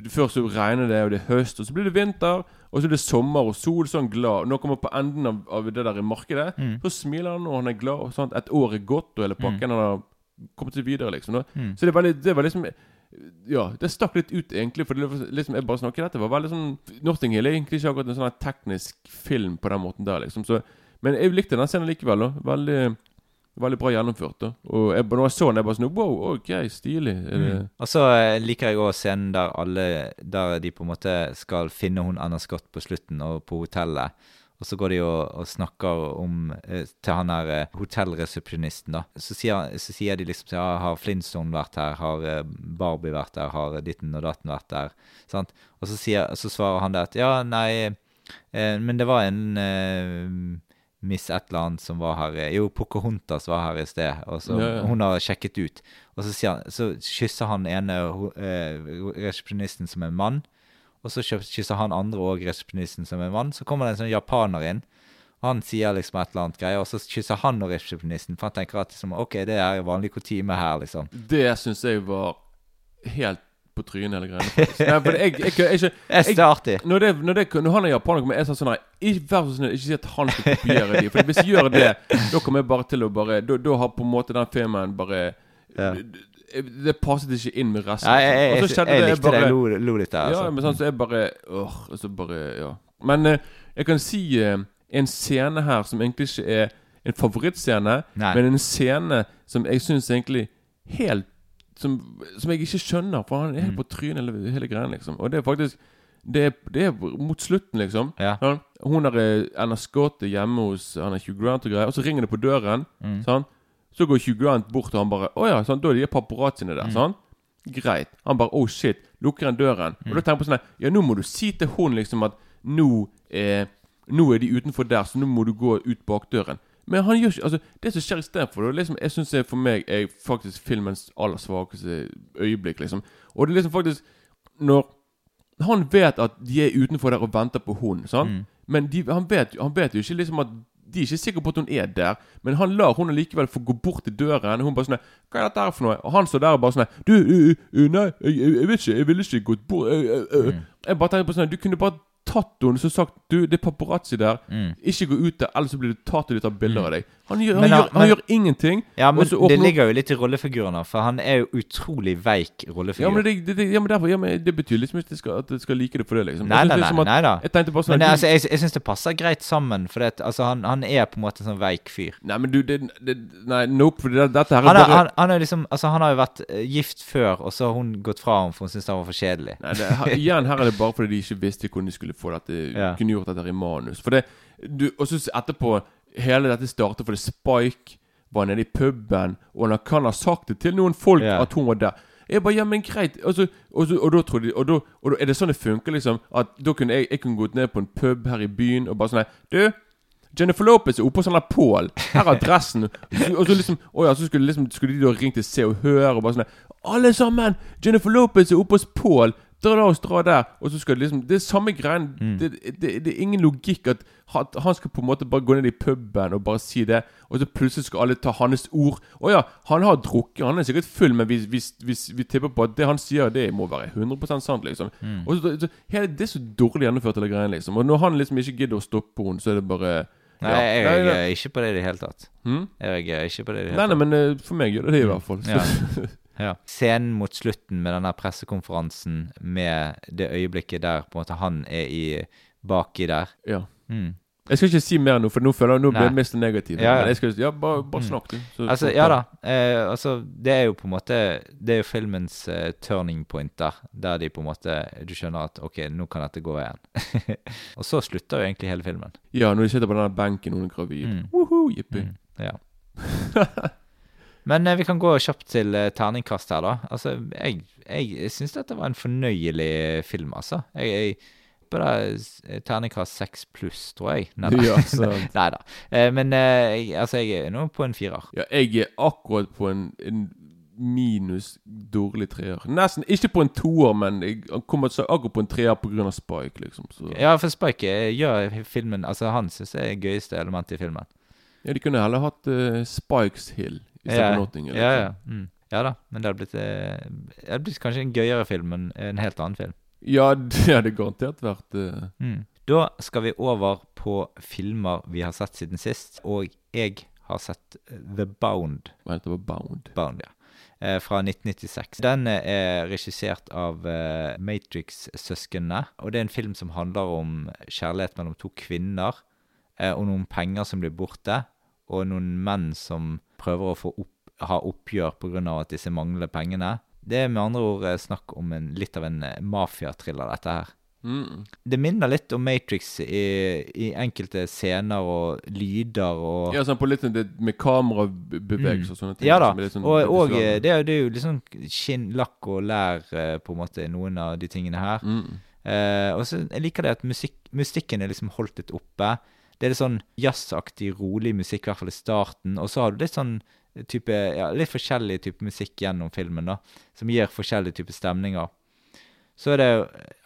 Først så regner det, og det er høst, og så blir det vinter, og så er det sommer og sol. Så er glad. Når han kommer på enden av, av det der i markedet, Mm. så smiler han, og han er glad. Og sånt. Et år er gått, og hele pakken han har kommet seg videre, liksom. Mm. Så det var, litt, det var liksom Ja, det stakk litt ut, egentlig. For det liksom, jeg bare snakker dette var veldig sånn Notting Hill er egentlig ikke akkurat en sånn teknisk film på den måten der, liksom. Så, men jeg likte den scenen likevel. da Veldig Veldig bra gjennomført. da Og jeg, når jeg så den, jeg bare sånn Wow, ok, stilig. Mm. Og så eh, liker jeg òg scenen der alle Der de på en måte skal finne hun Anna Scott på slutten, og på hotellet. Og så går de og, og snakker om eh, til han der eh, hotellresepsjonisten, da. Så sier, så sier de liksom ja, har Flintstone vært her? Har Barbie vært her? Har ditten og datten vært der? Sant? Og så, sier, så svarer han det at ja, nei Men det var en Miss et eller annet som var her Jo, Pocahontas var her i sted, og så Ja, ja. hun har sjekket ut. Og så, sier han, så kysser han ene eh, resepsjonisten som en mann, og så kysser han andre òg resepsjonisten som en mann. Så kommer det en sånn japaner inn, og han sier liksom et eller annet greier, og så kysser han og resepsjonisten, for han tenker at liksom, OK, det er vanlig kutyme her, liksom. det syns jeg var helt på trynet, hele greiene. Nei, for jeg, jeg, jeg, jeg, Jeg er artig. Når, det, når, det, når han er japaner, kommer jeg sånn her Ikke vær så snill, ikke si at han skal kopiere de. For hvis jeg gjør det, da kommer jeg bare til å bare Da, da har på en måte den filmen bare Ja. det, passet ikke inn med resten. Ja, jeg, jeg, jeg, jeg likte det. Jeg lo, lo litt der, Ja, altså. men sånn så jeg bare Åh, så bare Ja. Men eh, jeg kan si eh, en scene her som egentlig ikke er en favorittscene, Nei. men en scene som jeg syns egentlig helt som, som jeg ikke skjønner, for han er helt Mm. på trynet hele, hele greia, liksom. Og det er faktisk det er, det er mot slutten, liksom. Ja. Sånn. Hun er eh, Anna Scott er hjemme hos han er Hugh Grant og greier, og så ringer det på døren. Mm. Sånn. Så går Hugh Grant bort, og han bare Å ja, sånn, da er de paparazziene Mm. der. Sånn. Greit. Han bare Oh shit. Lukker han døren. Mm. Og da tenker jeg på sånn Ja, nå må du si til hun liksom at nå eh, Nå er de utenfor der, så nå må du gå ut bakdøren. Men han gjør ikke Altså, det som skjer istedenfor, det liksom, jeg syns for meg er faktisk filmens aller svakeste øyeblikk, liksom. Og det er liksom faktisk Når han vet at de er utenfor der og venter på hun, sant? Mm. Men de, han, vet, han vet jo ikke liksom at de er ikke sikre på at hun er der, men han lar hun likevel få gå bort til døren. Og hun bare sånn Hva er dette her for noe? Og han står der og bare sånn Du, uh, uh, nei, jeg, jeg, vet ikke. Jeg ville ikke gått bort uh, uh. Jeg bare tenker på sånn Du kunne bare tatt henne og sagt Du, det er paparazzi der. Mm. Ikke gå ut der, ellers blir du tatt og de tar bilder av deg. Han gjør, Men han, han- gjør, han gjør ingenting. Ja, men det ligger jo litt i rollefiguren, for han er jo utrolig veik rollefigur. ja, men det, det, ja, men derfor, ja, men det betyr liksom ikke at jeg skal, skal like det for det, liksom. Nei, nei, nei, nei da. Jeg sånn Men altså, jeg, jeg syns det passer greit sammen, for det, altså, han, han er på en måte en sånn veik fyr. Nei, men du det, det, Nei, nope. For det, dette her er Han, er, bare han, han, er liksom, altså, han har jo vært eh, gift før, og så har hun gått fra ham for hun syntes han var for kjedelig. Nei, det, her, igjen her er det bare fordi de ikke visste hvordan de skulle få dette yeah. Kunne gjort dette i manus. For det du, Og så etterpå Hele dette startet fordi Spike var nede i puben, og han kan ha sagt det til noen folk yeah. at hun var der. Jeg bare, ja, men greit Og, så, og, så, og da trodde de og da, og da er det sånn det funker, liksom? At da kunne jeg, jeg kunne gått ned på en pub her i byen og bare sånn Du, Jennifer Lopez er oppe hos han der Pål. Her er adressen. Og så liksom Å ja, så skulle, liksom, skulle de da ringt til Se og Hør og bare sånn Alle sammen! Jennifer Lopez er oppe hos Pål. Dra oss dra der. Og så skal det liksom Det er samme greien. Mm. Det, det, det er ingen logikk at han, skal på en måte bare gå ned i puben og bare si det, og så plutselig skal alle ta hans ord. Å ja, han har drukket, han er sikkert full, men vi, vi, vi, vi tipper på at det han sier, det må være 100% sant, liksom. Mm. Og så, så, hele, Det er så dårlig gjennomført, hele greien, liksom. Og når han liksom ikke gidder å stoppe henne, så er det bare Nei, ja. jeg reagerer ikke på det i det hele tatt. Hmm? Jeg reagerer ikke på det i det Nei, tatt. nei, nei, men eh, for meg gjør det det, i hvert fall. Ja. Ja. Scenen mot slutten med denne pressekonferansen med det øyeblikket der på en måte han er i baki der. Ja. Mm. Jeg skal ikke si mer nå, for nå føler jeg nå blir jeg mest negativ. Ja, ja. Skal, ja, bare, bare Mm. snakk, du. så- Altså, ja da. Eh, altså, det er jo på en måte Det er jo filmens eh, turning point der. Der de på en måte Du skjønner at OK, nå kan dette gå igjen. og så slutter jo egentlig hele filmen. Ja, når de sitter på denne benken under er gravid. Mm. Woohoo, jippi. Mm, ja. Men eh, vi kan gå kjapt til eh, terningkast her, da. Altså, jeg, jeg syns dette var en fornøyelig film, altså. Jeg, jeg eh, terningkast seks pluss, tror jeg. Neida. Ja, sant. Neida. Eh, men jeg, altså, jeg er nå på en firer. Ja, jeg er akkurat på en, en minus dårlig treer. Nesten ikke på en toer, men jeg kommer så akkurat på en treer pga. Spike, liksom. Så. Ja, for Spike gjør filmen Altså, han syns er det gøyeste elementet i filmen. Ja, de kunne heller hatt uh, Spikes Hill istedenfor Ja, ja, ja. Mm. ja da, men det hadde blitt, eh, det hadde blitt kanskje en gøyere film enn en helt annen film. Ja, det hadde garantert vært eh, Mm. Da skal vi over på filmer vi har sett siden sist, og jeg har sett eh, The Bound. Hva heter det? Bound. Bound, ja. Eh, fra 1996. Den er regissert av eh, Matrix-søsknene. Og det er en film som handler om kjærlighet mellom to kvinner, eh, og noen penger som blir borte, og noen menn som prøver å få opp, ha oppgjør pga. at disse mangler pengene. Det er med andre ord eh, snakk om en, litt av en eh, mafiatriller, dette her. Mm. Det minner litt om Matrix i, i enkelte scener og lyder og Ja, sånn på litt sånn med kamerabevegelser og sånne ting. Ja da. sånn og og eh, det, er- det er jo liksom skinn, lakk og lær eh, på en måte noen av de tingene her. Mm. Eh, og så jeg liker det at musikk, musikken er liksom holdt litt oppe. Det er litt sånn jazzaktig, rolig musikk, i hvert fall i starten. Og så har du litt sånn type Ja, litt forskjellig type musikk gjennom filmen, da. Som gir forskjellige typer stemninger. Så er det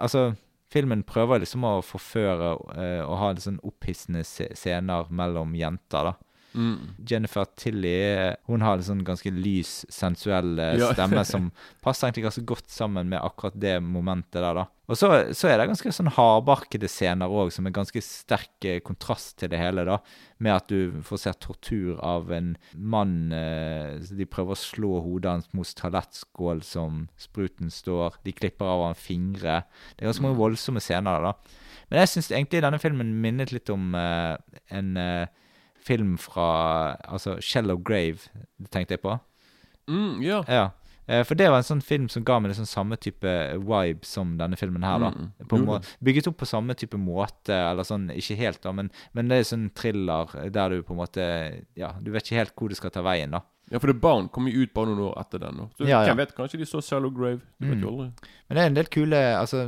Altså, filmen prøver liksom å forføre eh, og ha litt sånn opphissende scener mellom jenter, da. Mm. Jennifer Tilly eh, hun har en sånn ganske lys, sensuell stemme Ja. som passer egentlig ganske godt sammen med akkurat det momentet der. da. Og så, så er det ganske sånn hardbarkede scener òg, som er ganske sterk eh, kontrast til det hele. da, Med at du får se tortur av en mann eh, De prøver å slå hodet hans mot toalettskål som spruten står. De klipper av han fingre. Det er ganske mange voldsomme scener da. Men jeg syns egentlig denne filmen minnet litt om uh, en eh, film fra Altså Shallow Grave, tenkte jeg på. Mm, ja. Ja. Eh, For det var en sånn film som ga meg liksom samme type vibe som denne filmen her. da. Mm. På må bygget opp på samme type måte, eller sånn, ikke helt, da, men, men det er sånn thriller der du på en måte Ja, du vet ikke helt hvor det skal ta veien, da. Ja, for The Bound kom jo ut bare noen år etter den. Så Ja, ja. hvem vet, kanskje de så Shallow Grave. Du vet Mm. jo aldri. Men det er en del kule altså,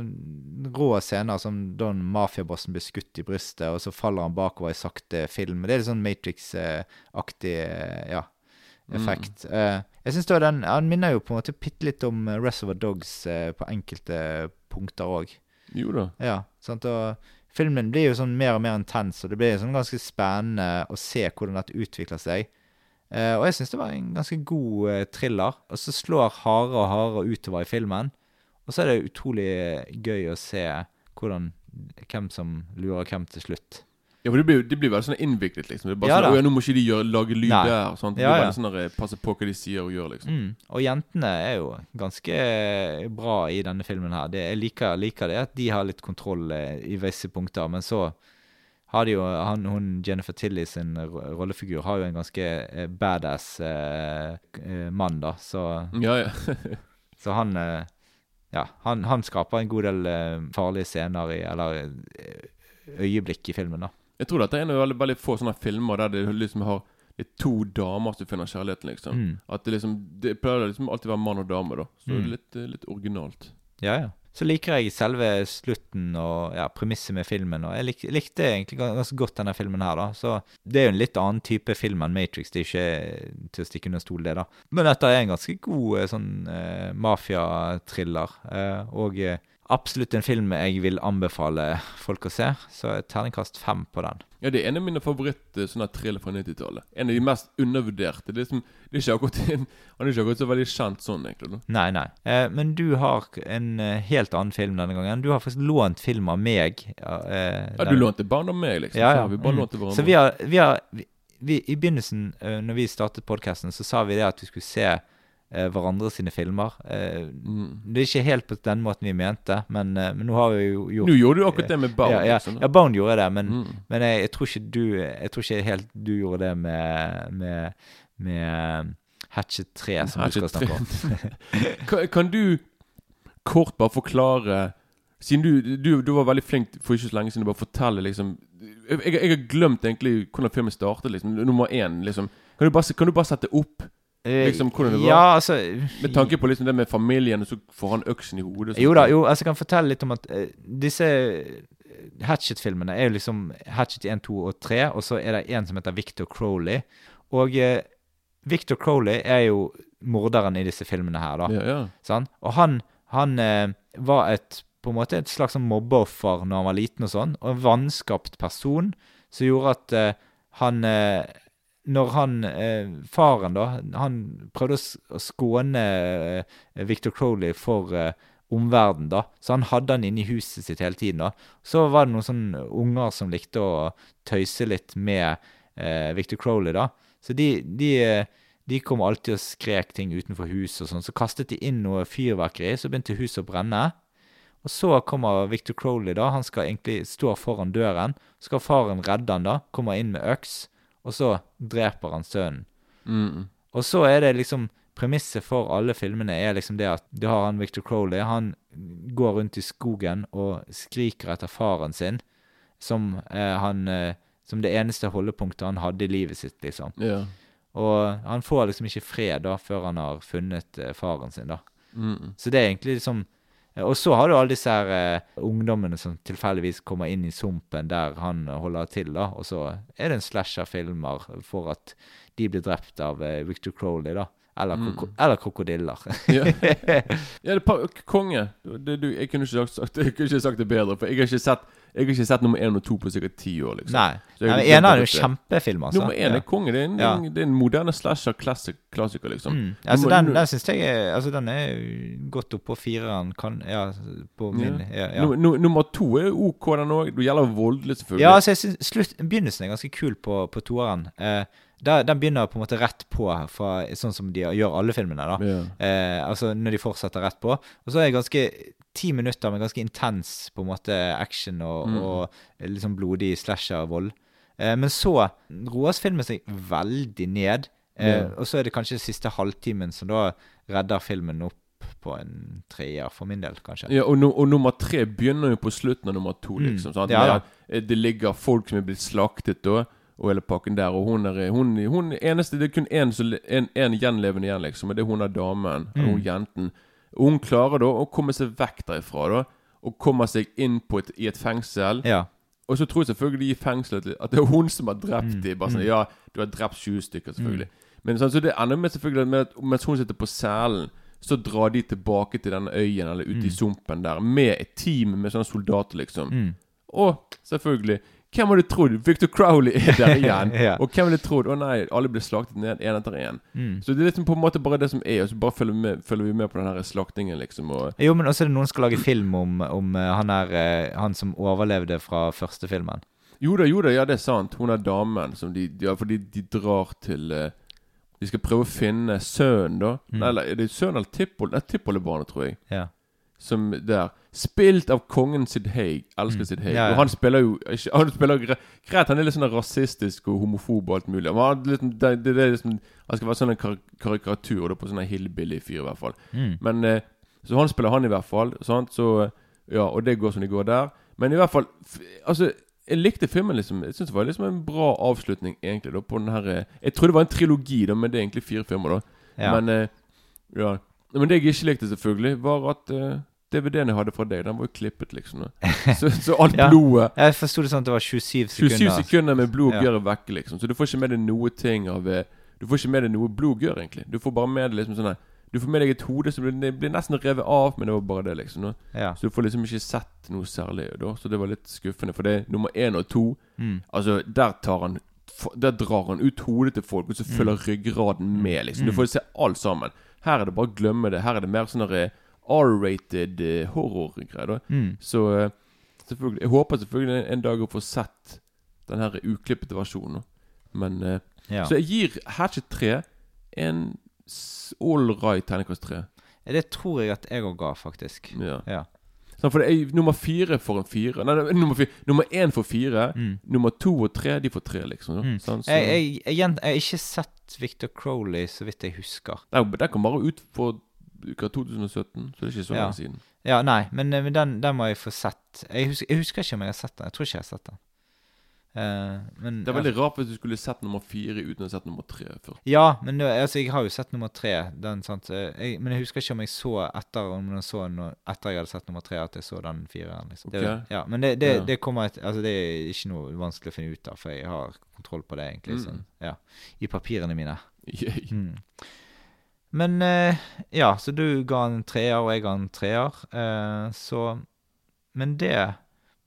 rå scener, som da mafiabossen blir skutt i brystet, og så faller han bakover i sakte film. Det er litt sånn Matrix-aktig ja, effekt. Eh, jeg synes da den Han minner jo på en måte bitte litt om eh, Reservoir Dogs eh, på enkelte punkter òg. Jo da. Ja, sant? Og filmen blir jo sånn mer og mer intens, og det blir sånn ganske spennende å se hvordan dette utvikler seg. Eh, og jeg syns det var en ganske god eh, thriller. Og så slår hardere og hardere utover i filmen. Og så er det utrolig gøy å se hvordan hvem som lurer hvem til slutt. Ja, for det blir, det blir veldig sånn innviklet, liksom. Det er bare Ja sånn. «Å ja, Nå må ikke de gjøre, lage lyd Nei. der. Sant? Det Ja, blir veldig sånn der, Passe på hva de sier og gjør, liksom. Mm. Og jentene er jo ganske bra i denne filmen her. Det, jeg liker, liker det at de har litt kontroll eh, i visse punkter, men så har de jo han, hun Jennifer Tilly sin rollefigur har jo en ganske eh, badass eh, eh, mann, da, så Ja, ja. Så han eh, Ja, han, han skaper en god del eh, farlige scener i Eller øyeblikk i filmen, da. Jeg tror dette er en av veldig, veldig få sånne filmer der det liksom har det er to damer som finner kjærligheten, liksom. Mm. At det liksom Det pleier liksom alltid å være mann og dame, da. Så det Mm. er litt, eh, litt originalt. Ja, ja. Så liker jeg selve slutten og ja, premisset med filmen. Og jeg lik, likte egentlig ganske godt denne filmen her, da. Så det er jo en litt annen type film enn Matrix. Det er ikke til å stikke under stol, det, da. Men dette er en ganske god eh, sånn uh, mafiatriller. Uh, og eh, absolutt en film jeg vil anbefale folk å se. Så terningkast fem på den. Ja, det er en av mine favoritt sånne thriller fra 90-tallet. En av de mest undervurderte. Det er, som, det er ikke akkurat en, Han er ikke akkurat så veldig kjent sånn, egentlig. Nei, nei. Eh, men du har en eh, helt annen film denne gangen. Du har faktisk lånt film av meg. Eh, Ja, du lånte barn av meg, liksom. Ja, Så ja. har vi bare Mm. lånt hverandre. Så vi har, vi har vi, I begynnelsen, uh, når vi startet podkasten, så sa vi det at vi skulle se eh, hverandre sine filmer. Eh, Mm. Det er ikke helt på den måten vi mente, men, eh, men nå har vi jo gjort Nå gjorde du akkurat det med Bound, Ja, ja, liksom, ja Bound gjorde det, men, Mm. men jeg, jeg tror ikke du Jeg tror ikke helt du gjorde det med Med, med Hatchet 3, som du skal snakke om. kan, kan du kort bare forklare Siden du, du, du var veldig flink for ikke så lenge siden bare fortelle liksom jeg, jeg, har glemt egentlig hvordan filmen startet. liksom Nummer én. liksom Kan du bare, kan du bare sette opp Eh, liksom hvordan det var? Ja, altså Med tanke på liksom det med familien, så får han øksen i hodet. Jo da, jo, altså jeg kan fortelle litt om at uh, disse Hatchet-filmene er jo liksom Hatchet 1, 2 og 3, og så er det en som heter Victor Crowley. Og uh, Victor Crowley er jo morderen i disse filmene her, da. Ja, ja. Sånn? Og han, han uh, var et på en måte et slags sånn mobbeoffer når han var liten og sånn, og en vanskapt person som gjorde at eh, han eh, Når han eh, Faren, da, han prøvde å, skåne eh, Victor Crowley for eh, omverdenen, da. Så han hadde han inne i huset sitt hele tiden, da. Så var det noen sånne unger som likte å tøyse litt med eh, Victor Crowley, da. Så de, de, eh, de kom alltid og skrek ting utenfor huset og sånn. Så kastet de inn noe fyrverkeri, så begynte huset å brenne. Og så kommer Victor Crowley, da. Han skal egentlig stå foran døren. Så skal faren redde han, da. Kommer inn med øks, og så dreper han sønnen. Mm. Og så er det liksom Premisset for alle filmene er liksom det at du har han Victor Crowley. Han går rundt i skogen og skriker etter faren sin, som, eh, han, eh, som det eneste holdepunktet han hadde i livet sitt, liksom. Ja. Og han får liksom ikke fred da før han har funnet eh, faren sin, da. Mm. Så det er egentlig liksom Og så har du alle disse her uh, ungdommene som tilfeldigvis kommer inn i sumpen der han eh, holder til, da. Og så er det en slasher-filmer for at de blir drept av uh, Victor Crowley, da. Eller, Mm. kroko eller krokodiller. Ja. ja, det konge. Det, du, jeg kunne sagt, jeg kunne ikke sagt det bedre, for jeg har ikke sett Jeg har ikke sett nummer én og to på sikkert ti år. liksom Nei. Nei, men eneren er jo kjempefilm, altså. Nummer én er konge. Det er en, Ja. det er en moderne slasher classic, klassiker, liksom. Mm. Altså, Nummer- den, den syns jeg er Altså, den er godt oppå fireren, kan Ja, på min Ja. ja. Nummer- nu- Nummer to er OK, den òg. Det gjelder voldelig, selvfølgelig. Ja, altså jeg synes slutt, Begynnelsen er ganske kul på, på toeren. Eh, der, den begynner på en måte rett på, fra, sånn som de gjør alle filmene. da Ja. eh, Altså når de fortsetter rett på. Og så er det ganske ti minutter med ganske intens på en måte action og, Mm. og liksom blodig slasher-vold. Eh, men så roes filmen seg veldig ned Eh, Ja. Og så er det kanskje siste halvtimen som da redder filmen opp på en treer, for min del, kanskje. Ja, og, no, og nummer tre begynner jo på slutten av nummer to, Mm. liksom. Da. at, eh, det ligger folk som er blitt slaktet, da, og hele pakken der. Og hun er hun, hun eneste Det er kun én en, en gjenlevende igjen, liksom, og det er hun er damen. Mm. Hun jenten. Og hun klarer da å komme seg vekk derifra, da. Og kommer seg inn på et, i et fengsel. Ja. Og så tror jeg selvfølgelig i fengselet at det er hun som har drept Mm, dem. Bare sånn, mm. Ja, du har drept 20 stykker, selvfølgelig. Men sånn, så det ender med selvfølgelig med at mens hun sitter på selen, så drar de tilbake til den øyen eller ute i Mm. sumpen der med et team med sånne soldater, liksom. Mm. Og selvfølgelig Hvem hadde trodd Victor Crowley er der igjen? Ja. Og hvem hadde trodd Å nei, alle blir slaktet ned én etter én. Mm. Så det er liksom på en måte bare det som er, og så bare følger vi med, følger vi med på den her slaktingen, liksom. Og Jo, men også er det noen som skal lage film om, om eh, han, er, eh, han som overlevde fra første filmen. Jo da, jo da, ja det er sant. Hun er damen som de Ja, fordi de drar til eh, De skal prøve å finne sønnen, da. Mm. Nei, eller er det sønnen eller tippol- Nei, tippoldebarnet, tror jeg. Ja. Som der. Spilt av kongen Sid Haig. Elsker Mm. Sid Haig. Ja, ja. Og han spiller jo Han spiller gre- greit, han er litt sånn rasistisk og homofob og alt mulig. Men han, litt, det, det, det liksom, han skal være sånn en kar karikatur da, på sånn hillbilly-fyr, i hvert fall. Mm. Men eh, Så han spiller han, i hvert fall. Sant? Så eh, Ja, og det går som det går der. Men i hvert fall Altså jeg likte filmen. liksom Jeg synes det var liksom en bra avslutning egentlig da på den her eh, Jeg trodde det var en trilogi, da men det er egentlig fire filmer. da Ja. Men eh, Ja Men det jeg ikke likte, selvfølgelig, var at eh, DVD-en jeg hadde fra deg, den var jo klippet, liksom. Så, så alt Ja. blodet Jeg forsto det sånn at det var 27 sekunder. 27 sekunder med blod Ja. og gørr er vekke, liksom. Så du får ikke med deg noe ting av eh, Du får ikke med deg noe blod og gørr, egentlig. Du får bare med deg liksom sånn her Du får med deg et hode som blir, nesten revet av, men det var bare det, liksom. Ja. Så du får liksom ikke sett noe særlig da. Så det var litt skuffende. For det er nummer én og to Mm. Altså, der tar han Der drar han ut hodet til folk, og så Mm. følger ryggraden med, liksom. Du får se alt sammen. Her er det bare å glemme det. Her er det mer sånn der, eh, R-rated eh, horrorgreier. Mm. Så eh, selvfølgelig Jeg håper selvfølgelig en dag å få sett den her uklippete versjonen. Men eh, Ja. Så jeg gir Hatchet 3 en all right terningkast 3. Det tror jeg at jeg òg ga, faktisk. Ja. Ja. Sånn, for det er nummer fire for en fire. Nei, nummer, fire. nummer én for fire. Mm. Nummer to og tre de får tre, liksom. Mm. Sånn, så, Jeg, jeg, jeg, jeg har ikke sett Victor Crowley, så vidt jeg husker. Nei, den kom bare ut for uka 2017, så det er ikke så Ja. siden. Ja, nei, men, eh, men den, den må jeg få sett. Jeg husker, jeg husker ikke om jeg har sett den. Jeg tror ikke jeg har sett den. Uh, men, Det er veldig rart hvis du skulle sett nummer fire uten å ha sett nummer tre før. Ja, men altså, jeg har jo sett nummer tre. Den, Jeg, men jeg husker ikke om jeg så etter Om jeg så no, etter jeg hadde sett nummer tre, at jeg så den fireren. Liksom. Det, ja, men det, det, Ja. det kommer et, altså, Det er ikke noe vanskelig å finne ut av, for jeg har kontroll på det, egentlig. Mm. Sånn, ja, I papirene mine. Yeah. Mm. Men eh, ja, så du ga en treer, og jeg ga en treer. Eh, så Men det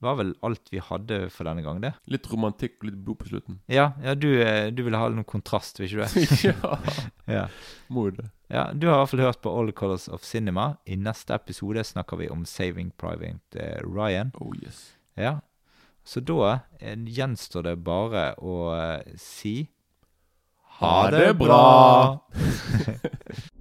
var vel alt vi hadde for denne gang, det. Litt romantikk og litt blod på slutten. Ja, ja du, eh, du ville ha noe kontrast, vil ikke du? ja. ja. Må jo det. Ja, Du har i hvert fall hørt på All Colors of Cinema. I neste episode snakker vi om Saving Private Ryan. Oh yes. Ja, Så da gjenstår det bare å si ha det bra!